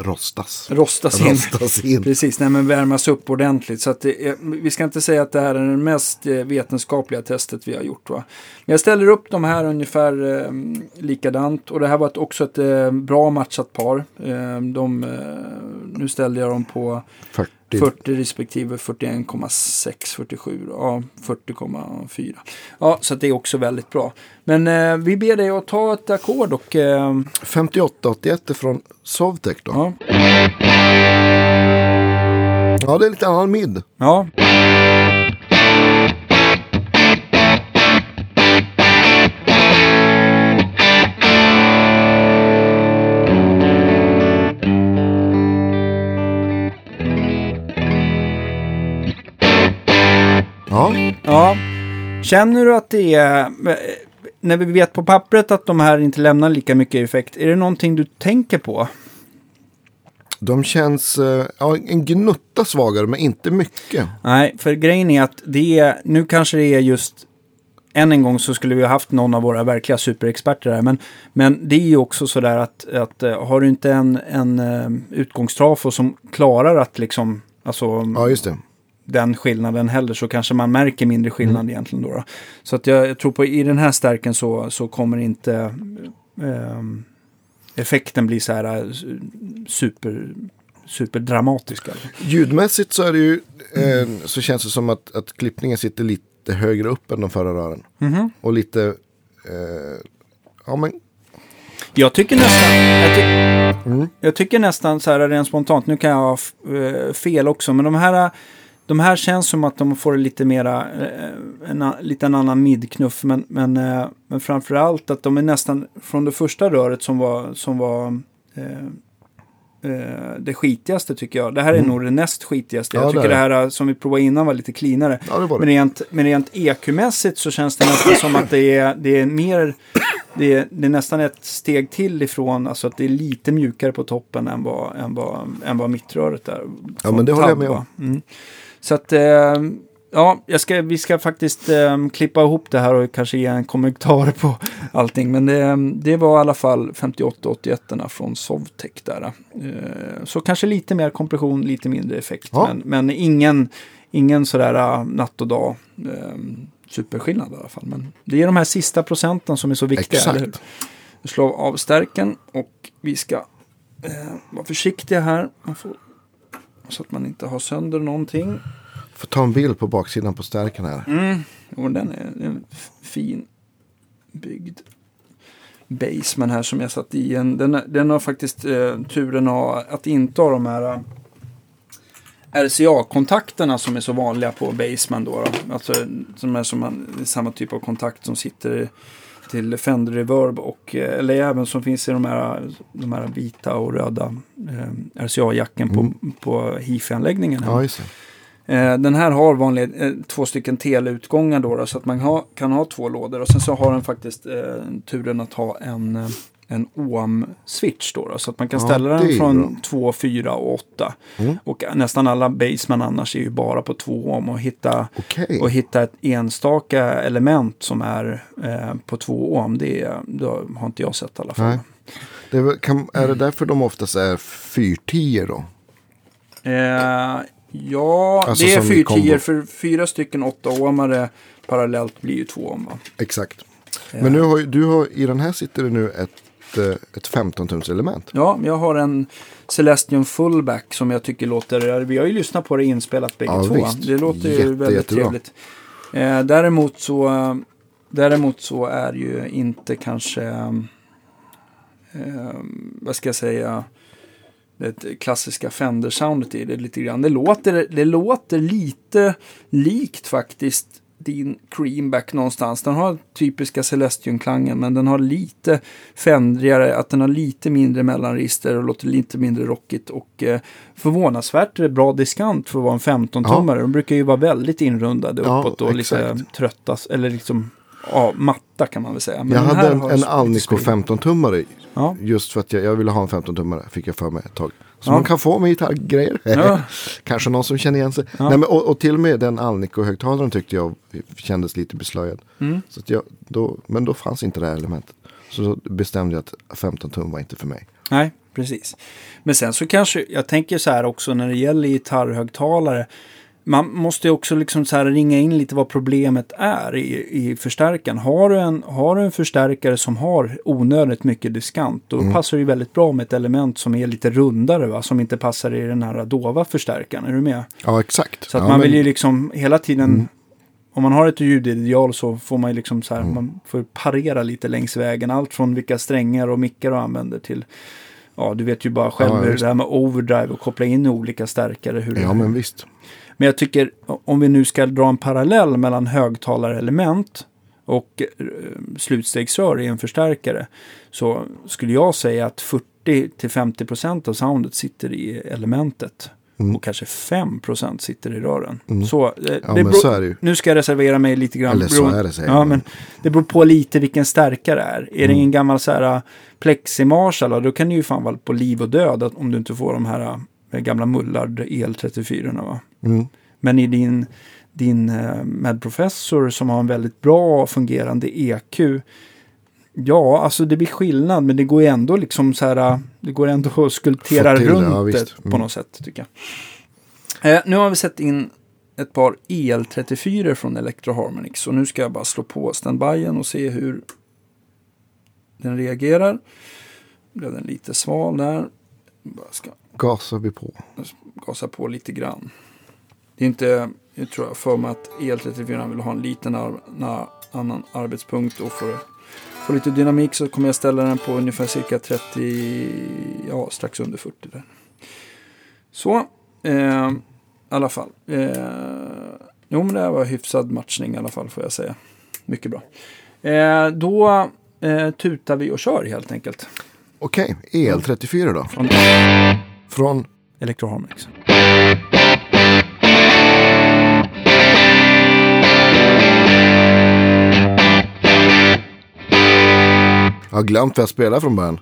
Rostas. rostas in. Rostas in. Precis, nej, men värmas upp ordentligt. Så är, vi ska inte säga att det här är det mest eh, vetenskapliga testet vi har gjort. Va? Men jag ställer upp de här ungefär eh, likadant. Och det här var ett, också ett eh, bra matchat par. Eh, de, eh, nu ställde jag dem på 40. 40 respektive 41,6, 47, ja 40,4. Ja, så det är också väldigt bra. Men eh, vi ber dig att ta ett ackord och eh, 5881 är från Sovtech då. Ja. ja, det är lite annan mid. ja. Ja. Ja, känner du att det är, när vi vet på pappret att de här inte lämnar lika mycket effekt, är det någonting du tänker på? De känns eh, ja, en gnutta svagare men inte mycket. Nej, för grejen är att det är, nu kanske det är just, än en gång så skulle vi ha haft någon av våra verkliga superexperter här, men, men det är ju också sådär att, att eh, har du inte en, en utgångstrafo som klarar att liksom, alltså Ja, just det. Den skillnaden heller så kanske man märker mindre skillnad egentligen då. då. Så att jag, jag tror på i den här stärken så, så kommer inte ehm, effekten bli så här eh, super, superdramatisk. Alltså. Ljudmässigt så är det ju eh, så känns det som att, att klippningen sitter lite högre upp än de förra rören. Mhm. Och lite, eh, ja men Jag tycker nästan, jag, ty, Mm. jag tycker nästan så här rent spontant, nu kan jag ha eh, fel också, men de här, de här känns som att de får lite mera, eh, en, a- lite en annan midknuff, men, men, eh, men framförallt att de är nästan från det första röret som var, som var eh, eh, det skitigaste tycker jag. Det här är nog det näst skitigaste. Mm. Ja, jag det tycker det är här eh, som vi provade innan var lite cleanare. ja det var Men det. rent, men rent EQ-mässigt så känns det nästan som att det är, det är mer det är, det är nästan ett steg till ifrån, alltså att det är lite mjukare på toppen än vad, än vad, än vad mittröret är. Ja, men det håller jag med om. Mm. Så att, eh, ja, ska, vi ska faktiskt eh, klippa ihop det här och kanske ge en kommentar på allting. Men det, det var i alla fall 5881 från Sovtech där. Eh, så kanske lite mer kompression, lite mindre effekt. Ja. Men, men ingen, ingen sådär natt och dag. Eh, superskillnad i alla fall. Men det är de här sista procenten som är så viktiga. Exakt. Nu slår av stärken och vi ska eh, vara försiktiga här. Man får, så att man inte har sönder någonting. Får ta en bild på baksidan på stärken här. Mm. Och den är f- fin byggd basement här som jag satt i. En, den, den har faktiskt eh, turen att, inte ha de här eh, RCA-kontakterna som är så vanliga på basement. Då, då. Alltså, som är som en, är samma typ av kontakt som sitter till Fender Reverb och eh, eller även som finns i de här, de här vita och röda eh, RCA-jacken på, på hifi-anläggningen. Ja. Eh, den här har vanligt, eh, två stycken teleutgångar då, då så att man ha, kan ha två lådor. Och sen så har den faktiskt eh, turen att ha en, eh, en OM-switch då, då. Så att man kan ställa den från bra. 2, 4 och 8. Mm. Och nästan alla Baseman annars är ju bara på 2 ohm. Och hitta, Okej. och hitta ett enstaka element som är eh, på 2 ohm, det, det har inte jag sett i alla fall. Nej. Det är, kan, är det därför de oftast är 410 då? Eh, ja, Alltså det är som i kombo. 410 för fyra stycken 8 ohmare parallellt blir ju 2 ohm. Va? Exakt. Men nu har du har, i den här sitter det nu ett, eh, ett 15 tums element. Ja, jag har en Celestion Fullback som jag tycker låter, vi har ju lyssnat på det inspelat bägge Ja, två. visst. Det låter ju Jätte, väldigt jättebra. trevligt. Eh, däremot, så, däremot så är ju inte kanske, eh, vad ska jag säga, det klassiska Fender-soundet i det lite grann. Det låter, det låter lite likt faktiskt din Creamback någonstans. Den har typiska Celestion-klangen men den har lite fendrigare, att den har lite mindre mellanregister och låter lite mindre rockigt och eh, förvånansvärt bra diskant för att vara en 15-tummare. De brukar ju vara väldigt inrundade Ja, uppåt och lite exakt. tröttas, eller liksom ja, matta kan man väl säga. Men jag hade en, en Alnico speed. 15-tummare. Ja. Just för att jag, jag ville ha en 15-tummare. Fick jag för mig ett tag. Så Ja. man kan få med gitarrgrejer. Ja. Kanske någon som känner igen sig. Ja. Nej, men, och, och till och med den Alnico-högtalaren tyckte jag kändes lite beslöjad. Mm. Så jag, då, men då fanns inte det här elementet. Så då bestämde jag att 15 tum var inte för mig. Nej, precis. Men sen så kanske, jag tänker så här också när det gäller gitarrhögtalare. Man måste också liksom så ringa in lite vad problemet är i, i förstärkaren. Har du, en, har du en förstärkare som har onödigt mycket diskant, då Mm. passar det ju väldigt bra med ett element som är lite rundare, va? som inte passar i den här dova förstärkaren. Är du med? Ja, exakt. Så att ja, man men- vill ju liksom hela tiden, Mm. om man har ett ljudideal så får man ju liksom så här, man får parera lite längs vägen. Allt från vilka strängar och mickar du använder till, ja du vet ju bara själv Ja, hur det här med overdrive och koppla in olika stärkare. Hur Ja, men visst. Men jag tycker, om vi nu ska dra en parallell mellan högtalarelement och eh, slutstegsrör i en förstärkare. Så skulle jag säga att 40-50% av soundet sitter i elementet. Mm. Och kanske 5% sitter i rören. Mm. Så, eh, Ja, det beror, så det nu ska jag reservera mig lite grann. Eller så är det, säger ja, men Det beror på lite vilken stärkare det är. Är det Mm. en gammal så här, uh, Plexi Marshall, då kan det ju fan vara på liv och död att- om du inte får de här gamla Mullard EL34. Va? Mm. Men i din, din uh, medprofessor som har en väldigt bra fungerande EQ. Ja, alltså det blir skillnad men det går ändå liksom så här. Det går ändå att skulptera till runt ja, det visst. på Mm. något sätt tycker jag. Eh, nu har vi sett in ett par EL34 från Electro Harmonix. Och nu ska jag bara slå på standbyen och se hur den reagerar. Blev den lite sval där. Bara ska Gasar vi på. gasa på lite grann. Det är inte, jag tror jag för mig att EL34 vill ha en liten ar- na, annan arbetspunkt och för få lite dynamik så kommer jag ställa den på ungefär cirka 30, ja strax under 40 där. Så, eh, i alla fall. Eh, jo men det här var hyfsad matchning i alla fall får jag säga. Mycket bra. Eh, då eh, tutar vi och kör helt enkelt. Okej, EL34 då. Från Från Electro Harmonix. Jag har glömt vad jag spelar från början.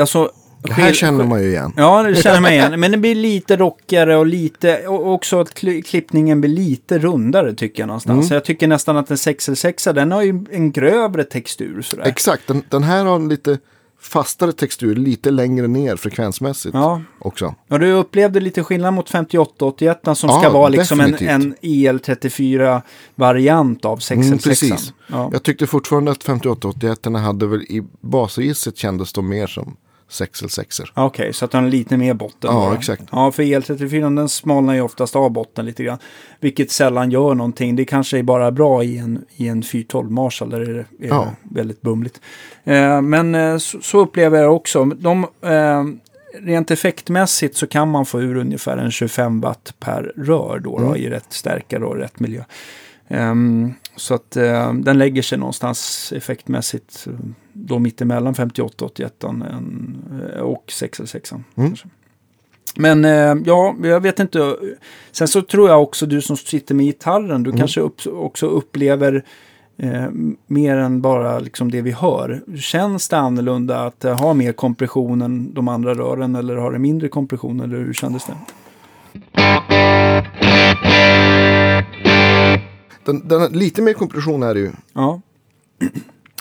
Alltså, Det här känner man ju igen. Ja, det känner man igen. Men det blir lite rockigare och lite, och också att kli- klippningen blir lite rundare tycker jag någonstans. Mm. Så jag tycker nästan att en 606 den har ju en grövre textur sådär. Exakt, den, den här har en lite fastare textur, lite längre ner frekvensmässigt Ja, också. och du upplevde lite skillnad mot 5881 som Ja, ska vara liksom en, en EL34-variant av 606. Mm, precis. Ja. Jag tyckte fortfarande att 5881 hade väl i basregistret kändes de mer som 606 Ja, Okej, så att den har lite mer botten. Ja, då. exakt. Ja, för EL34 den smalnar ju oftast av botten lite grann. Vilket sällan gör någonting. Det kanske är bara bra i en, i en 412 Marshall där det är Ja. väldigt bumligt. Eh, men eh, så, så upplever jag också. De, eh, rent effektmässigt så kan man få ur ungefär en 25 watt per rör då, då Mm. i rätt stärkare och rätt miljö. Ehm, så att eh, den lägger sig någonstans effektmässigt eh, då mittemellan 58 81 en, eh, och 606. Mm. Men eh, ja, jag vet inte. Sen så tror jag också du som sitter med gitarren, Mm. du kanske upp, också upplever eh, mer än bara liksom det vi hör. Känns det annorlunda att eh, ha mer kompression än de andra rören eller har det mindre kompression eller hur kändes det? Den, den, lite mer kompression är det ju, Ja,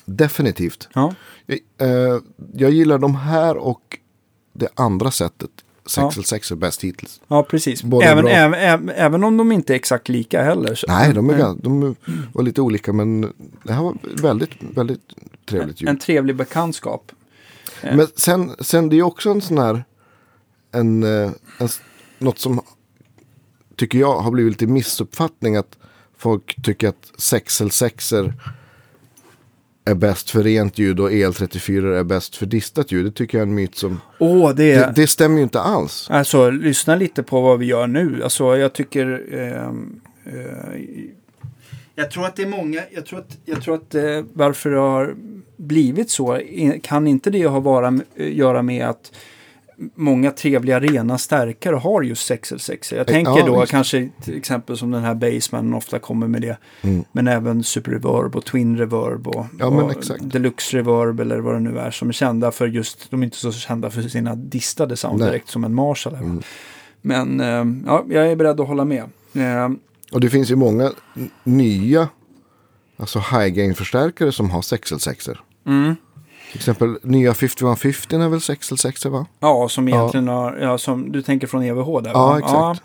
definitivt. ja, Jag, eh, jag gillar de här och det andra sättet. 606 är bäst hittills. ja precis. Även, även, även, om de inte är exakt lika heller. Så, Nej, de, är, de var lite olika men det här var väldigt, väldigt trevligt ljud. En trevlig bekantskap. Men sen, sen det är också en sån här, en, eh, en, något som tycker jag har blivit lite missuppfattning att folk tycker att 6L6 är bäst för rent ljud och EL34 är bäst för distat ljud. Det tycker jag är en myt som, Åh, det det, det stämmer ju inte alls. Alltså, lyssna lite på vad vi gör nu. Alltså, jag tycker... ehm, eh, jag tror att det är många... Jag tror att, jag tror att eh, varför det har blivit så kan inte det ha vara, göra med att många trevliga rena stärkare har just 606. Jag tänker ja, då visst. kanske till exempel som den här Baseman ofta kommer med det. Mm. Men även Super Reverb och Twin Reverb och, Ja, och. Deluxe Reverb eller vad det nu är som är kända för just, de är inte så kända för sina distade sound Nej. direkt som en Marshall. Mm. Men eh, ja, jag är beredd att hålla med. Eh, Och det finns ju många nya alltså high gain förstärkare som har 6L6. mm. Till exempel nya 5150 är väl 6L6 va? Ja, som egentligen har, ja, som du tänker från EVH där Ja, va? exakt. Ja,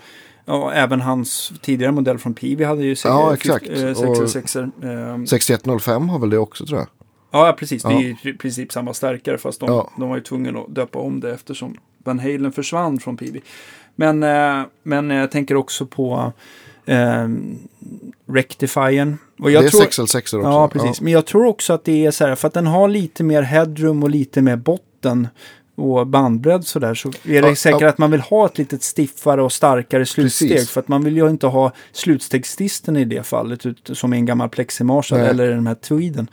ja, även hans tidigare modell från Pivi hade ju Ja, exakt. Eh, Och- 6 eh, 6105 har väl det också tror jag. Ja, precis. Det är Ja. ju i princip samma stärkare fast de, Ja. de var ju tvungna att döpa om det eftersom Van Halen försvann från Pivi. Men, eh, men jag tänker också på eh, Rectifiern. Och jag det är tror, 6L6 också. Ja, precis. Men jag tror också att det är så här, för att den har lite mer headroom och lite mer botten och bandbredd sådär så är det Ja, säkert ja. att man vill ha ett lite stiffare och starkare slutsteg. Precis. För att man vill ju inte ha slutstegsdisten i det fallet ut, som är en gammal pleximarshall Nej. eller den här tweeden.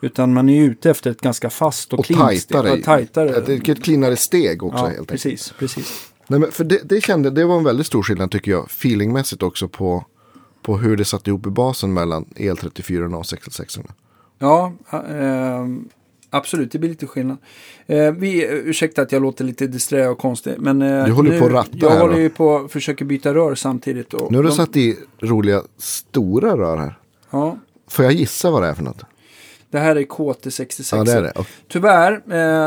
Utan man är ju ute efter ett ganska fast och, Och clean steg. tajtare. Ja, tajtare. Ett, ett cleanare steg också ja, helt enkelt. precis, precis. Nej, men för det, det, kände, det var en väldigt stor skillnad tycker jag. Feelingmässigt också på, på hur det satt ihop i basen mellan EL34 och 6L6. Ja, eh, absolut. Det blir lite skillnad. Eh, vi, ursäkta att jag låter lite disträ och konstig. Men, eh, Du håller nu, på att ratta Jag här, håller ju på att försöka byta rör samtidigt. Nu har du de- satt i roliga stora rör här. Ja, Får jag gissa vad det är för något? Det här är KT66. Ja, det är det. Och- Tyvärr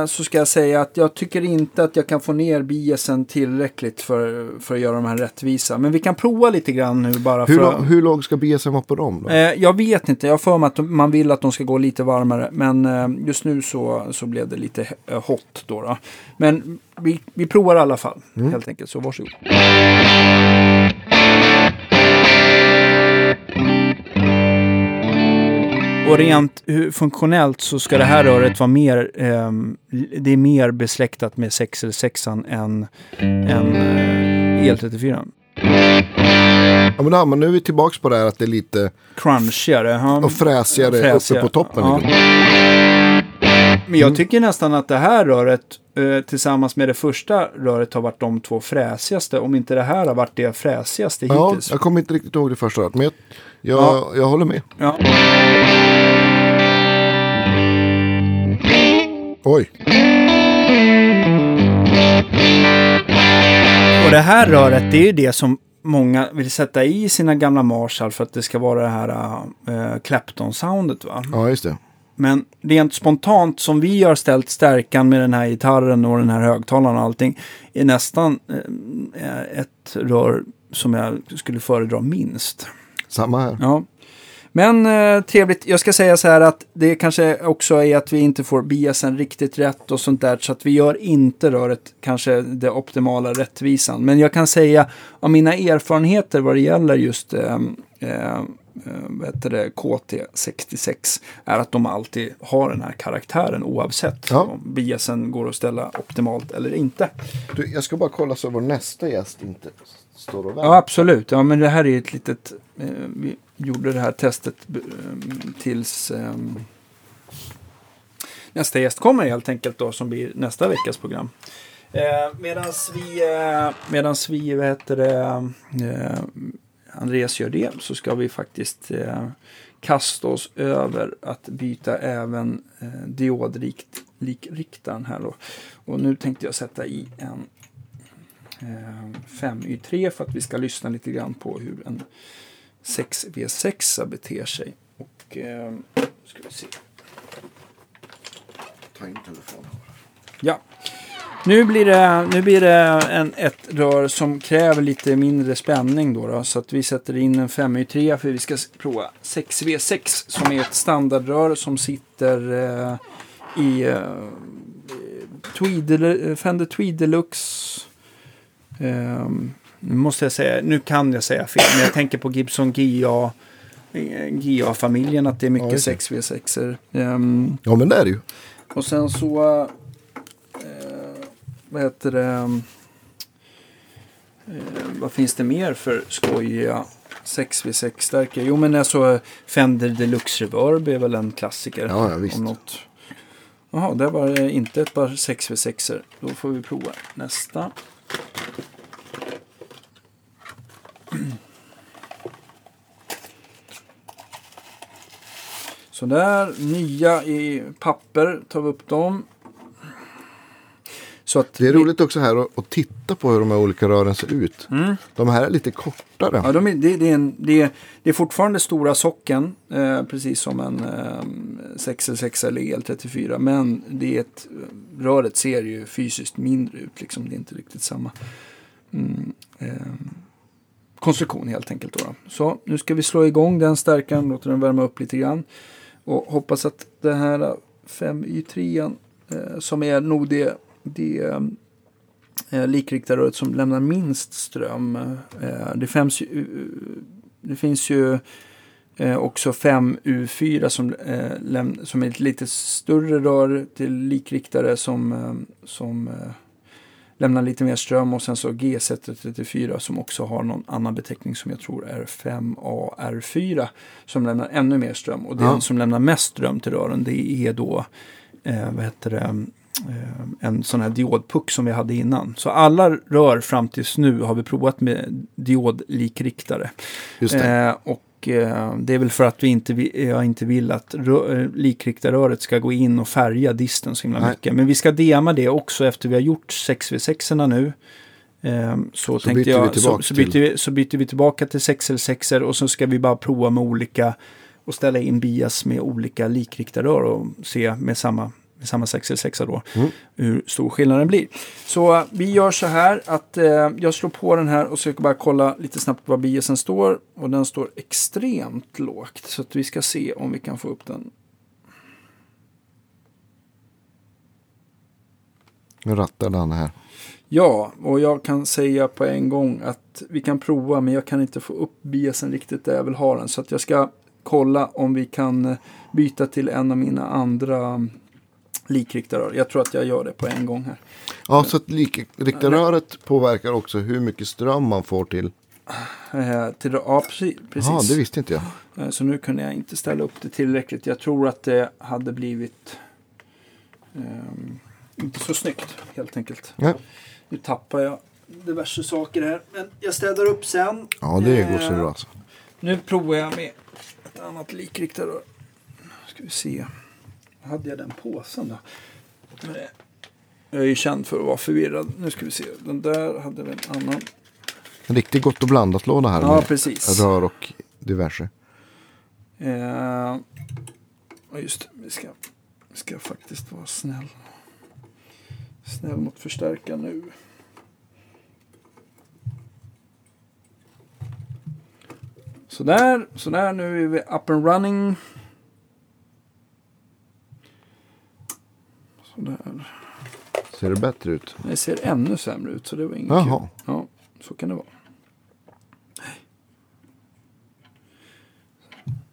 eh, så ska jag säga att jag tycker inte att jag kan få ner biasen tillräckligt för, för att göra de här rättvisa. Men vi kan prova lite grann nu bara Hur, att... hur låg ska BSM vara på dem då? Eh, jag vet inte, jag för mig att man vill att de ska gå lite varmare. Men eh, just nu så, så blev det lite eh, hot då. då. Men vi, vi provar i alla fall, Mm. helt enkelt. Så varsågod. Och rent funktionellt så ska det här röret vara mer, ehm, det är mer besläktat med 6 eller 6 än, än eh, EL34. Ja, men, men nu är vi tillbaka på det här att det är lite Crunchigare. ja. och fräsigare, Fräsigare, uppe på toppen. ja. Men jag tycker nästan att det här röret eh, tillsammans med det första röret har varit de två fräsigaste. Om inte det här har varit det fräsigaste Ja, hittills. jag kommer inte riktigt ihåg det första röret, men jag, jag, Ja. jag håller med. Ja. Oj, Och det här röret, det är ju det som många vill sätta i sina gamla Marshall för att det ska vara det här äh, Clapton-soundet. Va? ja just det. Men rent spontant som vi har ställt stärkan med den här gitarren och den här högtalaren och allting är nästan eh, ett rör som jag skulle föredra minst. Samma här. Ja. Men eh, trevligt, jag ska säga så här att det kanske också är att vi inte får biasen riktigt rätt och sånt där. Så att vi gör inte röret kanske det optimala rättvisan. Men jag kan säga av mina erfarenheter vad det gäller just eh, eh, det, KT66 är att de alltid har den här karaktären oavsett Ja. om biasen går att ställa optimalt eller inte. Du, jag ska bara kolla så vår nästa gäst inte står och väntar. Ja, absolut. Ja, men det här är ett litet... Eh, vi gjorde det här testet eh, tills eh, nästa gäst kommer helt enkelt då, som blir nästa veckas program. Eh, medans vi, eh, medans vi, vad heter det, eh, Andreas gör det, så ska vi faktiskt kasta oss över att byta även eh, diodriktaren här då. Och nu tänkte jag sätta i en 5Y3 för att vi ska lyssna lite grann på hur en 6V6 beter sig. Och eh, ska vi se. Ta in telefonen. Ja. Nu blir det, nu blir det en, ett rör som kräver lite mindre spänning då, då. Så att vi sätter in en 5Y3 för vi ska prova 6V6 som är ett standardrör som sitter eh, i eh, Tweedle, Fender Tweed Deluxe. Ehm, nu måste jag säga, nu kan jag säga fel, men jag tänker på Gibson GA. eh, GA-familjen, att det är mycket Ja, just det. 6V6. Um, Ja, men det är det ju. och sen så, eh, vad heter det, eh, vad finns det mer för skojiga 6V6-stärkare? Jo men alltså Fender Deluxe Reverb är väl en klassiker. Ja, ja, visst. Om något. Jaha, där var det inte ett par 6V6-er. Då får vi prova nästa. Så där, nya i papper tar vi upp dem. Så att Det är vi- roligt också här att, att titta på hur de här olika rören ser ut. De här är lite kortare. Ja, de är, det, det, är en, det, är, det är fortfarande stora socken, eh, precis som en eh, 6L6 eller EL34. Men det är ett, röret ser ju fysiskt mindre ut, liksom. det är inte riktigt samma mm, eh, konstruktion helt enkelt. Då, då. Så nu ska vi slå igång den stärkaren, låter den värma upp lite grann. Och hoppas att det här 5Y3 eh, som är nog det, det eh, likriktarröret som lämnar minst ström. Eh, det, finns ju, eh, det finns ju eh, också 5U4 som, eh, som är ett lite större rör till likriktare som, eh, som eh, lämnar lite mer ström och sen så GZ34 som också har någon annan beteckning som jag tror är 5AR4 som lämnar ännu mer ström och den Ja. som lämnar mest ström till rören det är då eh, vad heter det, eh, en sån här diodpuck som vi hade innan. Så alla rör fram tills nu har vi provat med diodlikriktare. Just det. Eh, och eh, det är väl för att vi inte, jag inte vill att eh, likriktarröret ska gå in och färga disten så himla Nej. mycket. Men vi ska DMa det också efter vi har gjort 6v6 nu. Eh, så, Så tänkte jag, så, så, byter vi, så byter vi tillbaka till 6L6 och så ska vi bara prova med olika och ställa in bias med olika likriktarrör och se med samma, samma 6L6 då Mm. hur stor skillnaden blir. Så eh, vi gör så här att eh, jag slår på den här och ska bara kolla lite snabbt vad biasen står. Och den står extremt lågt. Så att vi ska se om vi kan få upp den. Nu rattade han det här. Ja, och jag kan säga på en gång att vi kan prova men jag kan inte få upp biasen riktigt där jag vill ha den. Så att jag ska kolla om vi kan eh, byta till en av mina andra likriktarrör. Jag tror att jag gör det på en gång här. Ja, så att likriktarröret påverkar också hur mycket ström man får till. Eh, till, ja, precis. Ja, det visste inte jag. Eh, Så nu kunde jag inte ställa upp det tillräckligt. Jag tror att det hade blivit ehm, inte så snyggt helt enkelt. Ja, Nu tappar jag diverse saker här. Men jag städar upp sen. ja det går så Eh, bra. Alltså. Nu provar jag med ett annat likriktare. Ska vi se. Hade jag den påsen då? Jag är ju känd för att vara förvirrad. Nu ska vi se. Den där hade vi en annan. En riktigt gott och blandat låda här. Ja, med precis. Rör och diverse. Eh, just det. Vi ska, vi ska faktiskt vara snäll. Snäll mot förstärka nu. Sådär, sådär. Nu är vi up and running. Sådär. Ser det bättre ut? Det ser ännu sämre ut så det var inget Jaha. kul. Ja, så kan det vara.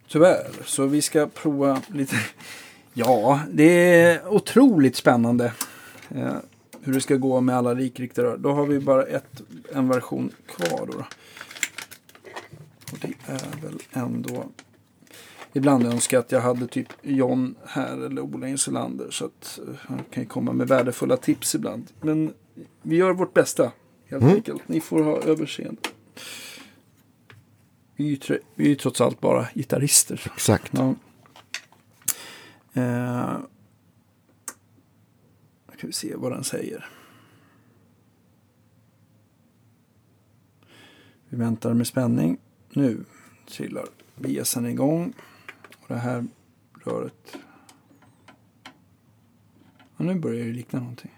Tyvärr, så vi ska prova lite. Ja, det är otroligt spännande eh, hur det ska gå med alla likriktare. Då har vi bara ett, en version kvar. Då, då. Och det är väl ändå... Ibland önskar jag att jag hade typ John här eller Ola Insulander så att eh, han kan komma med värdefulla tips ibland. Men vi gör vårt bästa helt Mm. enkelt. Ni får ha överseende. Vi är vi är ju trots allt bara gitarrister. Exakt. Ja. Eh, kan vi se vad den säger. Vi väntar med spänning. Nu trillar VSen igång. Och det här röret. Ja, nu börjar det likna någonting.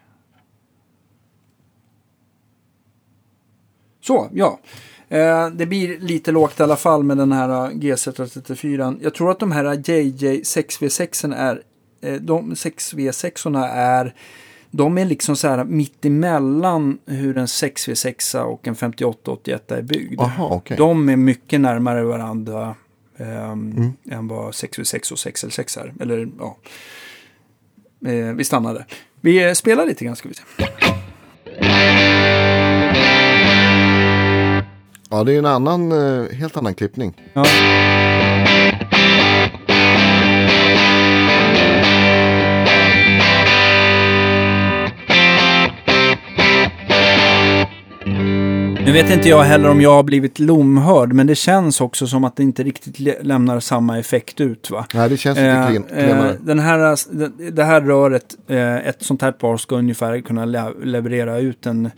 Så, ja. Eh, det blir lite lågt i alla fall med den här eh, G634. Jag tror att de här JJ 6V6 är, eh, de 6V6 är, de är liksom så här mitt emellan hur en 6V6 och en 5881 är byggd. Jaha, okej. De är mycket närmare varandra ehm, Mm. än vad 6V6 och 6L6 är. Eller ja, eh, vi stannade. Vi eh, spelar lite grann ska vi se. Ja, det är en annan, eh, helt annan klippning. Ja. Nu vet inte jag heller om jag har blivit lomhörd, men det känns också som att det inte riktigt lämnar samma effekt ut. va? Nej, det känns lite Eh, eh, den här, det- det här röret, eh, ett sånt här par ska ungefär kunna le- leverera ut en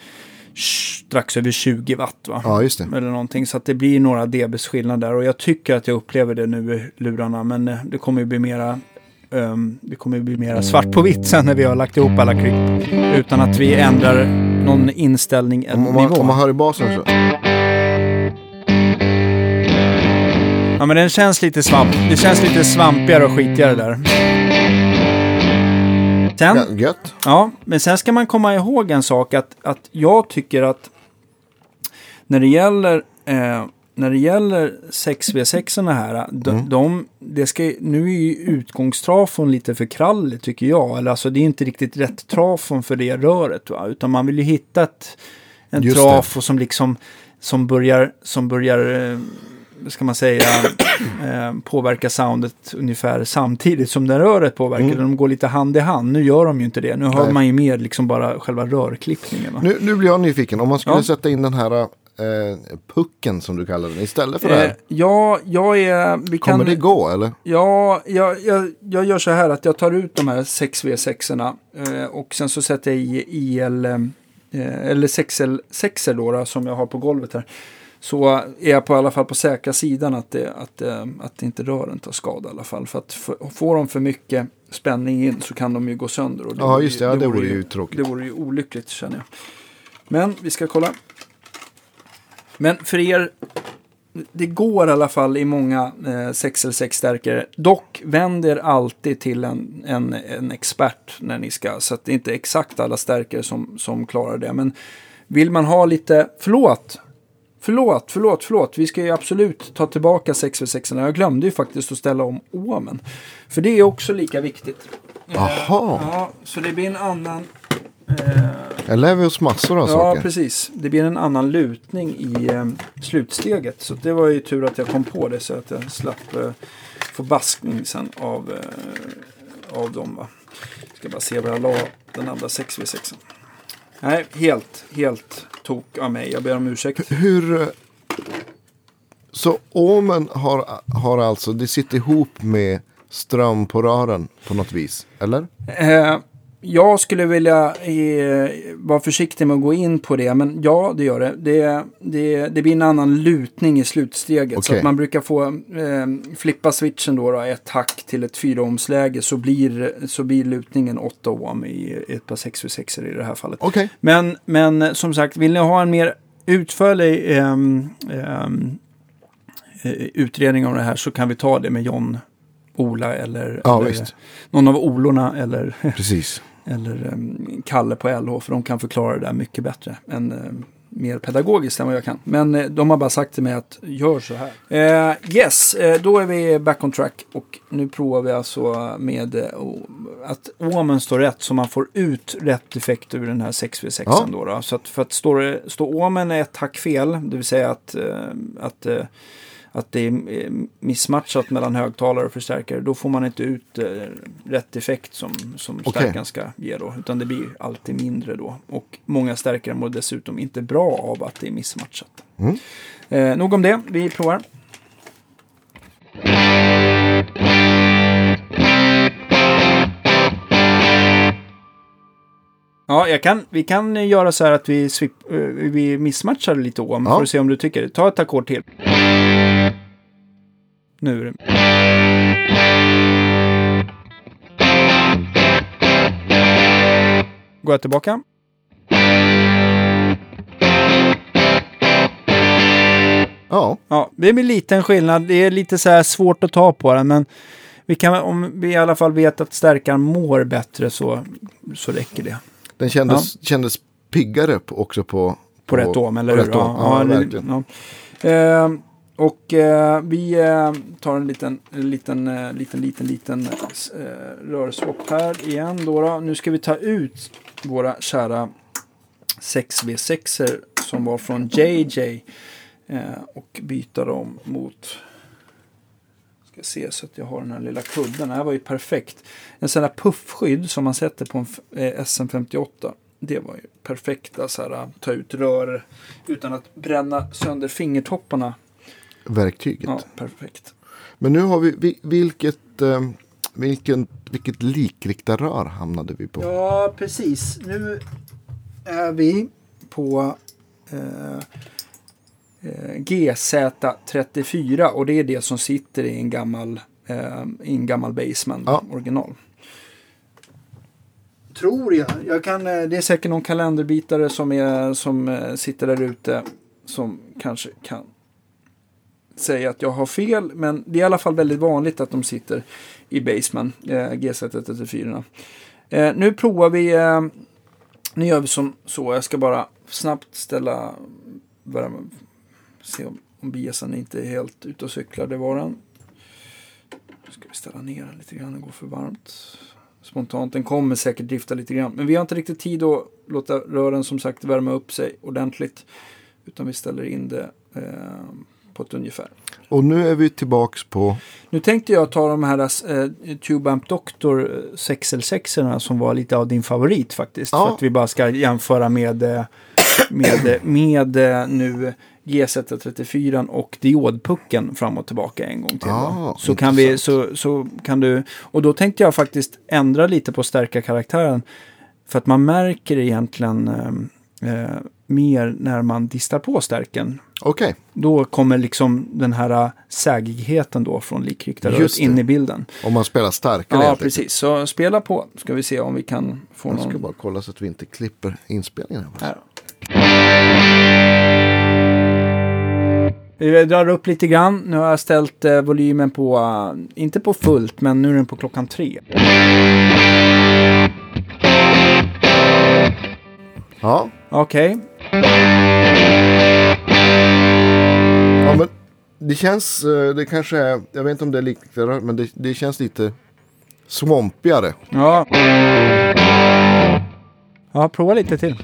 strax över 20 watt. Va? Ja, just det. Eller någonting. Så att det blir några dBs skillnad där. Och jag tycker att jag upplever det nu i lurarna. Men eh, det kommer ju bli mera ehm, det kommer bli mera svart på vitt sen när vi har lagt ihop alla klipp. Utan att vi ändrar någon inställning, Om, om, man, nivå. om man hör i basen så. Ja men den känns lite svamp. Det känns lite svampigare och skitigare där. Sen, Ja, gött. Ja, men sen ska man komma ihåg en sak att, att jag tycker att när det gäller eh, när det gäller 6V6 här, de, Mm. de, det ska, nu är ju utgångstrafon lite för krallig tycker jag. Eller alltså det är inte riktigt rätt trafon för det röret va. Utan man vill ju hitta ett, en Just det. trafo som liksom som börjar, som börjar eh, ska man säga, eh, påverka soundet ungefär samtidigt som det röret påverkar. Mm. De går lite hand i hand. Nu gör de ju inte det. Nu hör Nej. man ju mer liksom bara själva rörklippningen. Nu, nu blir jag nyfiken. Om man skulle Ja. sätta in den här eh, pucken som du kallar den istället för det Eh, här. ja, jag är... Vi kan, Kommer det gå eller? Ja, jag, jag, jag gör så här att jag tar ut de här 6V6erna eh, och sen så sätter jag i IL, eh, eller 6L, 6 då, då som jag har på golvet här. Så är jag på i alla fall på säkra sidan att, det, att, eh, att inte rören tar skada i alla fall. För att för, får de för mycket spänning in så kan de ju gå sönder. Och Ja, vore just det. Ja, det vore ju tråkigt. Det vore ju olyckligt känner jag. Men vi ska kolla. Men för er, det går i alla fall i många eh, 6 stärkare. Dock vänd er alltid till en, en, en expert när ni ska. Så att det är inte exakt alla stärkare som, som klarar det. Men vill man ha lite, förlåt, Förlåt, förlåt, förlåt. Vi ska ju absolut ta tillbaka 6v6. Jag glömde ju faktiskt att ställa om åmen. För det är också lika viktigt. Jaha. Ja, så det blir en annan... Eh, Jag lär vi oss massor av ja, saker. precis. Det blir en annan lutning i eh, slutsteget. Så det var ju tur att jag kom på det så att jag slapp eh, få baskning sen av, eh, av dem. Va? Ska bara se var jag la den andra 6v6. Nej, helt, helt tok av mig. Jag ber om ursäkt. Hur... eh, Så Omen har, har alltså, det sitter ihop med ström på rören på något vis, eller? Eh, jag skulle vilja eh, vara försiktig med att gå in på det, men ja, det gör det. Det, det, det blir en annan lutning i slutsteget. Så Okej. att man brukar få eh, flippa switchen då, då ett hack till ett 4 ohmsläge så blir, så blir lutningen 8 ohm i ett par 6v6 i det här fallet. Okej. Men, men som sagt, vill ni ha en mer utförlig ehm, ehm, eh, utredning om det här så kan vi ta det med John, Ola eller, Ja, eller någon av Olorna eller, Precis. eller ehm, Kalle på LH för de kan förklara det där mycket bättre än ehm, mer pedagogiskt än vad jag kan. Men eh, de har bara sagt till mig att gör så här. Eh, yes, eh, då är vi back on track och nu provar vi alltså med att ohmen står rätt så man får ut rätt effekt ur den här 6v6 Ja. då, då. Så att för att står, det- står ohmen ett hack fel, det vill säga att, att att det är eh, missmatchat mellan högtalare och förstärkare, då får man inte ut eh, rätt effekt som, som Okej. stärkaren ska ge då. Utan det blir alltid mindre då. Och många stärkare mår dessutom inte bra av att det är missmatchat. Mm. Eh, nog om det, vi provar. Ja, jag kan, vi kan göra så här att vi, swip, eh, vi missmatchar lite ohm Ja. för att se om du tycker. Ta ett ackord till. Nu är. Går jag tillbaka? Ja, Ja, det blir liten skillnad. Det är lite så här svårt att ta på den, men vi kan, om vi i alla fall vet att stärkaren mår bättre så, så räcker det. den kändes, kändes piggare på, också på... På, rätt ohm, eller på hur? ohm. Ja, det- verkligen. ja. Eh, och eh, vi eh, tar en liten, liten, eh, liten, liten, liten eh, rörswap här igen. Då, då. Nu ska vi ta ut våra kära 6V6 som var från JJ eh, och byta dem mot Ska se så att jag har den här lilla kudden. Det här var ju perfekt. En sån här puffskydd som man sätter på en eh, SM58. Det var ju perfekta så här, att ta ut rör utan att bränna sönder fingertopparna. Verktyget. Ja, perfekt. Men nu har vi, vi vilket, eh, vilken, vilket likriktarrör hamnade vi på? Ja, precis. Nu är vi på eh, eh, GZ34 och det är det som sitter i en gammal, eh, i en gammal Baseman Ja. original. Tror jag. jag kan, eh, det är säkert någon kalenderbitare som, är, som sitter där ute som kanske kan säga att jag har fel. Men det är i alla fall väldigt vanligt att de sitter i Baseman, eh, GZ134. Eh, nu provar vi, eh, nu gör vi som så, jag ska bara snabbt ställa, bara se om, om biasen inte är helt ute och cyklar, det var den. Nu ska vi ställa ner den lite grann, den går för varmt. Spontant, den kommer säkert drifta lite grann. Men vi har inte riktigt tid att låta rören som sagt värma upp sig ordentligt. Utan vi ställer in det eh, på ett ungefär. Och nu är vi tillbaks på... Nu tänkte jag ta de här eh, Tube Amp Doctor 6L6 som var lite av din favorit faktiskt. Ja. För att vi bara ska jämföra med, eh, med, med, eh, nu GZ34 och diodpucken fram och tillbaka en gång till. Ah, så, kan vi, så, så kan du, och då tänkte jag faktiskt ändra lite på stärka karaktären. För att man märker egentligen eh, eh, mer när man distar på stärken. Okej, Då kommer liksom den här äh, sägigheten då från likriktarröret in i bilden. om man spelar starkare Ja, enkelt. precis. Så spela på. Ska vi se om vi kan få Jag ska någon... bara kolla så att vi inte klipper inspelningen. Här. Här. Vi drar upp lite grann. Nu har jag ställt eh, volymen på, eh, inte på fullt, men nu är den på klockan tre. Ja, Okej. men det känns, eh, det kanske är, jag vet inte om det är liknande, men det, det känns lite svampigare. Ja. Ja, prova lite till.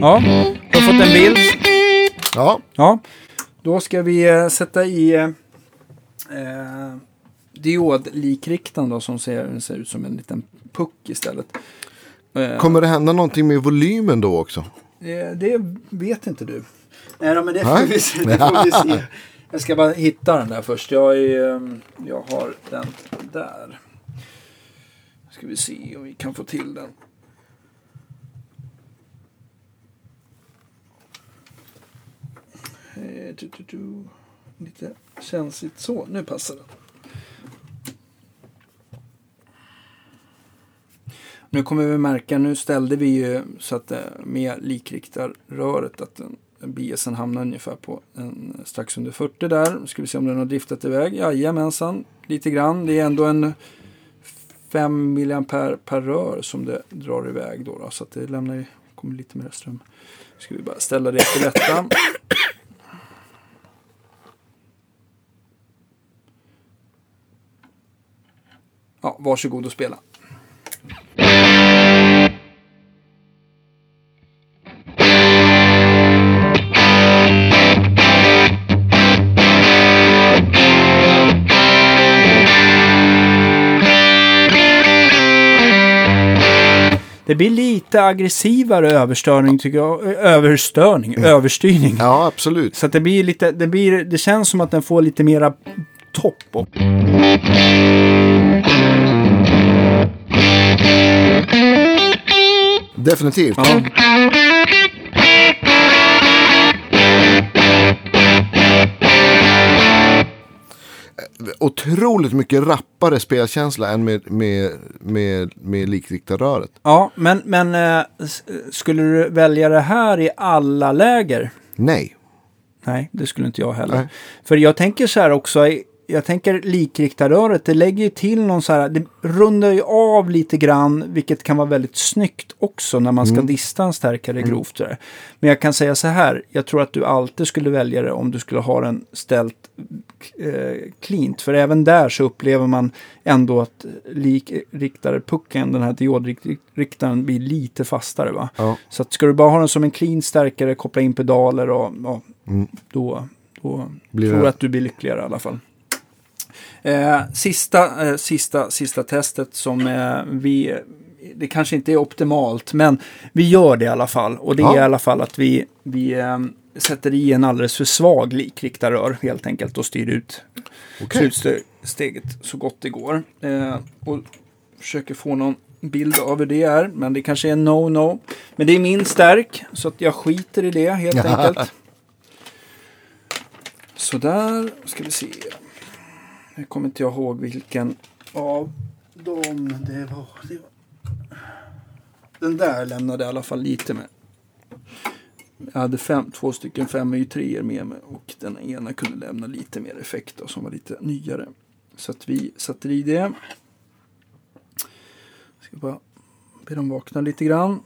Ja, du har fått en bild. Ja. Ja då ska vi eh, sätta i eh, eh, diodlikriktaren då som ser, ser ut som en liten puck istället. Eh, kommer det hända någonting med volymen då också? det, det vet inte du. Nej, men det får vi se. Det får vi se. Jag ska bara hitta den där först. Jag, är, eh, jag har den där. Ska vi se om vi kan få till den. Eh, lite känsligt så. Nu passar den. Nu kommer vi märka, nu ställde vi ju så att eh, med likriktarröret att biasen hamnar ungefär på en, eh, strax under 40 där. Nu ska vi se om den har driftat iväg. Jajamensan, lite grann. Det är ändå en 5 milliampere per rör som det drar iväg då. då så att det lämnar ju, kommer lite mer ström. Ska vi bara ställa det till rätta. Ja, varsågod och spela. Det blir lite aggressivare överstörning tycker jag. Överstörning, överstyrning. Ja, absolut. Så att det blir lite, det blir, det känns som att den får lite mera topp. Definitivt. ja. Otroligt mycket rappare spelkänsla än med, med, med, med likriktarröret. ja, men, men eh, skulle du välja det här i alla läger? Nej. Nej, det skulle inte jag heller. Nej. För jag tänker så här också, jag tänker likriktarröret, det lägger ju till någon så här, det rundar ju av lite grann, vilket kan vara väldigt snyggt också när man ska dista en stärkare grovt. så här. Men jag kan säga så här, jag tror att du alltid skulle välja det om du skulle ha den ställt eh, cleant. För även där så upplever man ändå att likriktarpucken, den här diodriktaren, blir lite fastare. Va? Ja. Så att ska du bara ha den som en clean stärkare, koppla in pedaler och ja, då, då Blir tror det- jag att du blir lyckligare i alla fall. Eh, sista, eh, sista, sista testet som eh, vi, det kanske inte är optimalt, men vi gör det i alla fall. Och det Ja. är i alla fall att vi, vi eh, sätter i en alldeles för svag likriktarrör helt enkelt och styr ut Okej. slutsteget så gott det går. Eh, och försöker få någon bild av hur det är, men det kanske är no-no. Men det är min stärk, så att jag skiter i det helt enkelt. Så där ska vi se. Nu kommer inte jag ihåg vilken av dem det var. Det var. Den där lämnade i alla fall lite med. Jag hade fem, två stycken 5 y 3 med mig och den ena kunde lämna lite mer effekt då, som var lite nyare. Så att vi satte i det. Ska bara be dem vakna lite grann.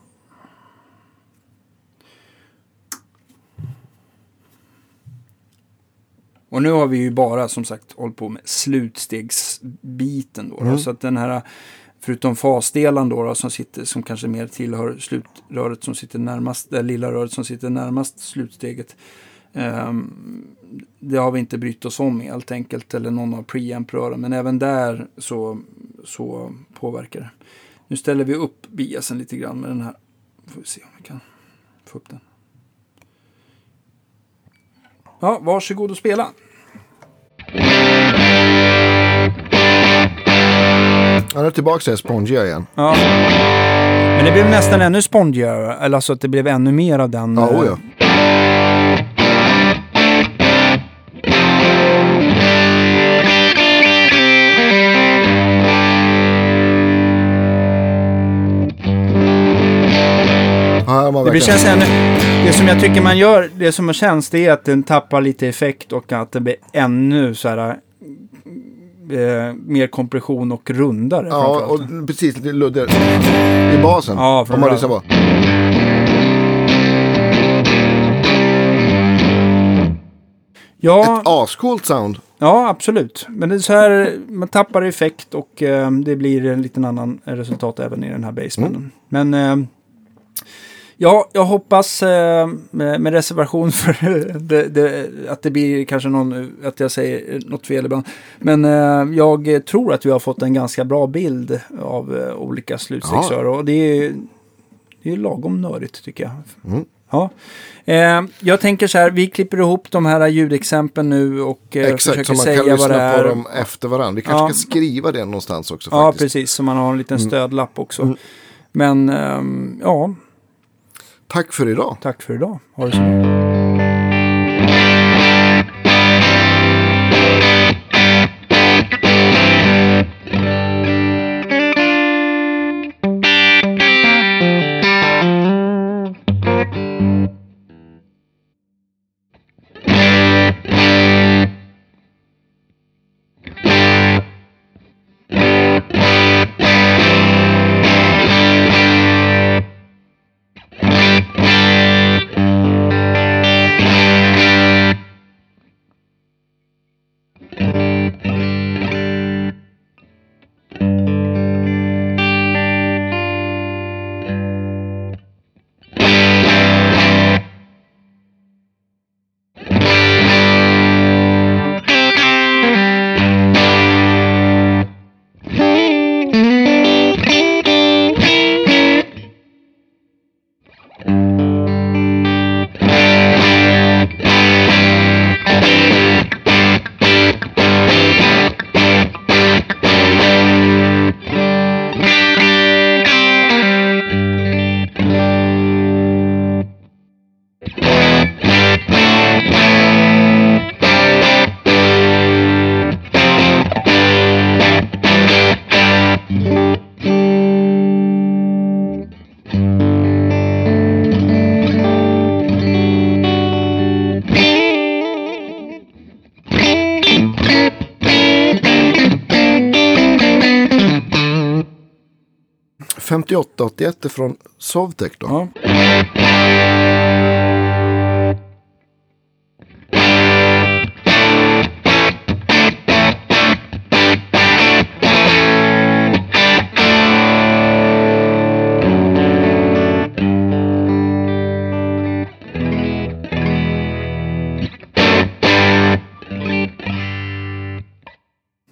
Och nu har vi ju bara som sagt hållit på med slutstegsbiten då. då så att den här, förutom fasdelen då, då som sitter, som kanske mer tillhör slutröret som sitter närmast, det lilla röret som sitter närmast slutsteget. ehm, det har vi inte brytt oss om helt enkelt, eller någon av preamp-rören. Men även där så, så påverkar det. Nu ställer vi upp biasen lite grann med den här. Får vi se om vi kan få upp den. Ja, varsågod och spela. Han är tillbaka till Spongia igen. Ja. Men det blev nästan ännu spongigare, eller alltså att det blev ännu mer av den. Ja, eh, oh ja. Det verkligen- känns ännu, det som jag tycker man gör, det som känns det är att den tappar lite effekt och att det blir ännu så här eh, mer kompression och rundare. Ja, och precis lite luddigare. I basen. Ja, om man lyssnar på. ja, Ett ascoolt sound. ja, absolut. Men det är så här, man tappar effekt och eh, det blir en liten annan resultat även i den här basemanen. Mm. Men eh, Ja, jag hoppas eh, med, med reservation för det, det, att det blir kanske någon, att jag säger något fel ibland. Men eh, jag tror att vi har fått en ganska bra bild av eh, olika slutstegsrör. Och det är, det är lagom nördigt tycker jag. Mm. Ja. Eh, jag tänker så här, vi klipper ihop de här ljudexemplen nu och eh, Exakt, så försöker man säga kan vad det lyssna på är. dem efter varandra. Vi kanske Ja. ska skriva det någonstans också Ja, faktiskt. precis. Så man har en liten Mm. stödlapp också. Mm. Men ehm, ja, Tack för idag. tack för idag. Ha det så bra. — 5881 är från Sovtech då. Ja.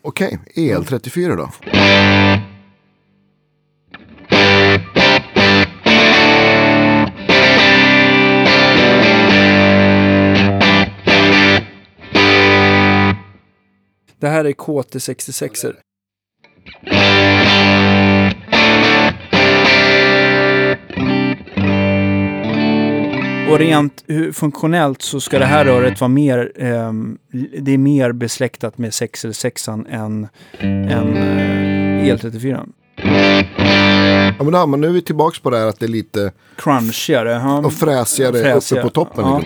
Okej, EL34 då. Det här är KT66. Och rent funktionellt så ska det här röret vara mer, ehm, det är mer besläktat med 6 än, än eh, EL34. Ja, men, men nu är vi tillbaka på det här att det är lite Crunchigare. Ja. och fräsigare, Fräsigare, uppe på toppen. ja.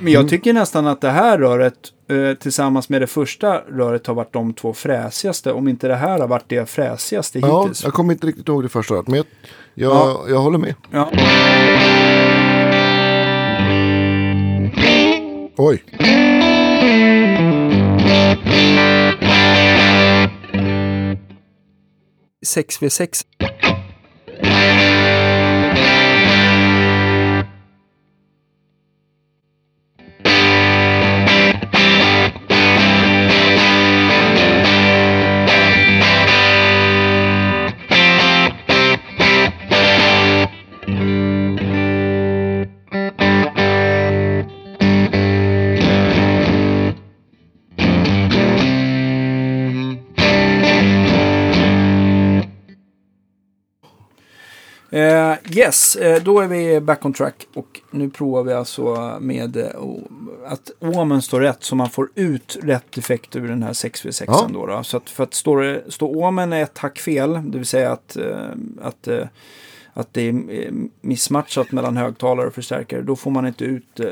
Men jag tycker nästan att det här röret eh, tillsammans med det första röret har varit de två fräsigaste. Om inte det här har varit det fräsigaste Ja, hittills. jag kommer inte riktigt ihåg det första året, men jag, jag, Ja. jag håller med. Ja. Oj, 6v6. Uh, yes, uh, då är vi back on track och nu provar vi alltså med uh, att Omen står rätt så man får ut rätt effekt ur den här 6v6. Ja. Då, då, Så att för att stå, stå Omen ett hack fel, det vill säga att, att att det är missmatchat mellan högtalare och förstärkare, då får man inte ut eh,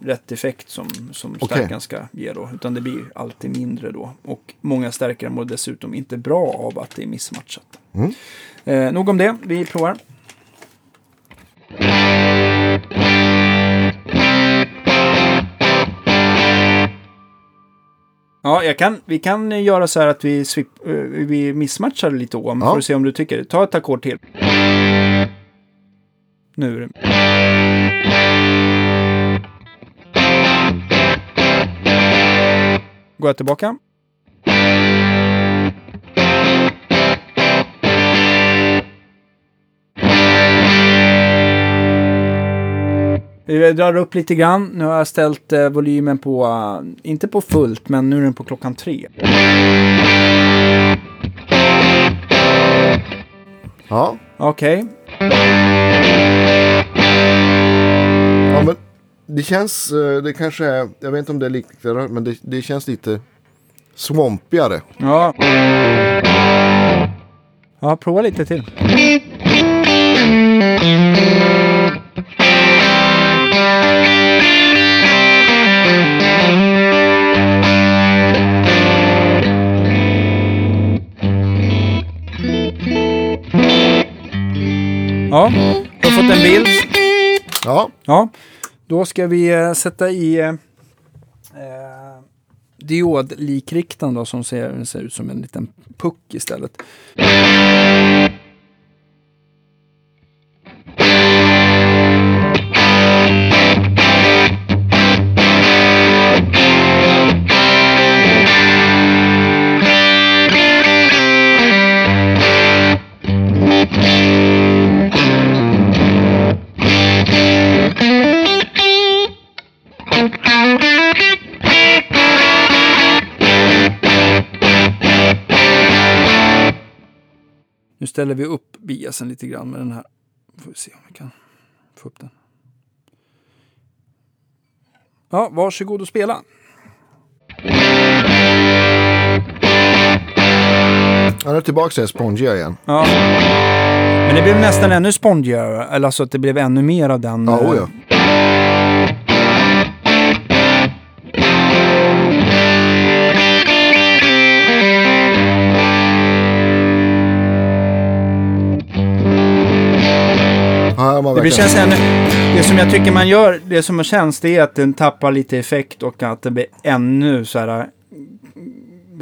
rätt effekt som, som okay. stärkaren ska ge då, utan det blir alltid mindre då. Och många stärkare mår dessutom inte bra av att det är missmatchat. Mm. Eh, nog om det, vi provar. Ja, jag kan, vi kan göra så här att vi, swip, eh, vi missmatchar lite om Ja. för att se om du tycker. Ta ett ackord till. Nu är det... Går jag tillbaka? Vi drar upp lite grann. Nu har jag ställt eh, volymen på, eh, inte på fullt, men nu är den på klockan tre. Ja. Okej. ja, men det känns, eh, det kanske är, jag vet inte om det är liknande, men det, det känns lite svampigare. Ja. Ja, prova lite till. Ja, du har fått en bild. Ja, Ja, då ska vi eh, sätta i eh, eh, diodlikriktaren då som ser, ser ut som en liten puck istället. Ställer vi upp biasen lite grann med den här. Får vi se om vi kan få upp den. Ja, varsågod och spela. han är tillbaka till spongiga igen. Ja. Men det blev nästan ännu spongigare, eller alltså att det blev ännu mer av den. Ja, eh, man Det verkligen- känns ännu, det som jag tycker man gör, det som känns det är att den tappar lite effekt och att det blir ännu så här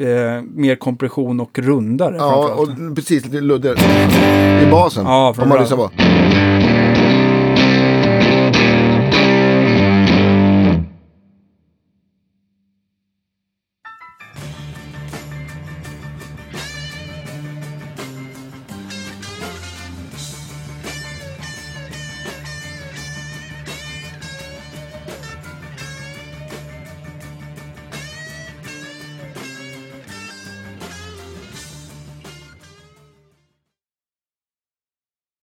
eh, mer kompression och rundare. Ja, och precis lite luddigare. I basen. Ja, Om man lyssnar på.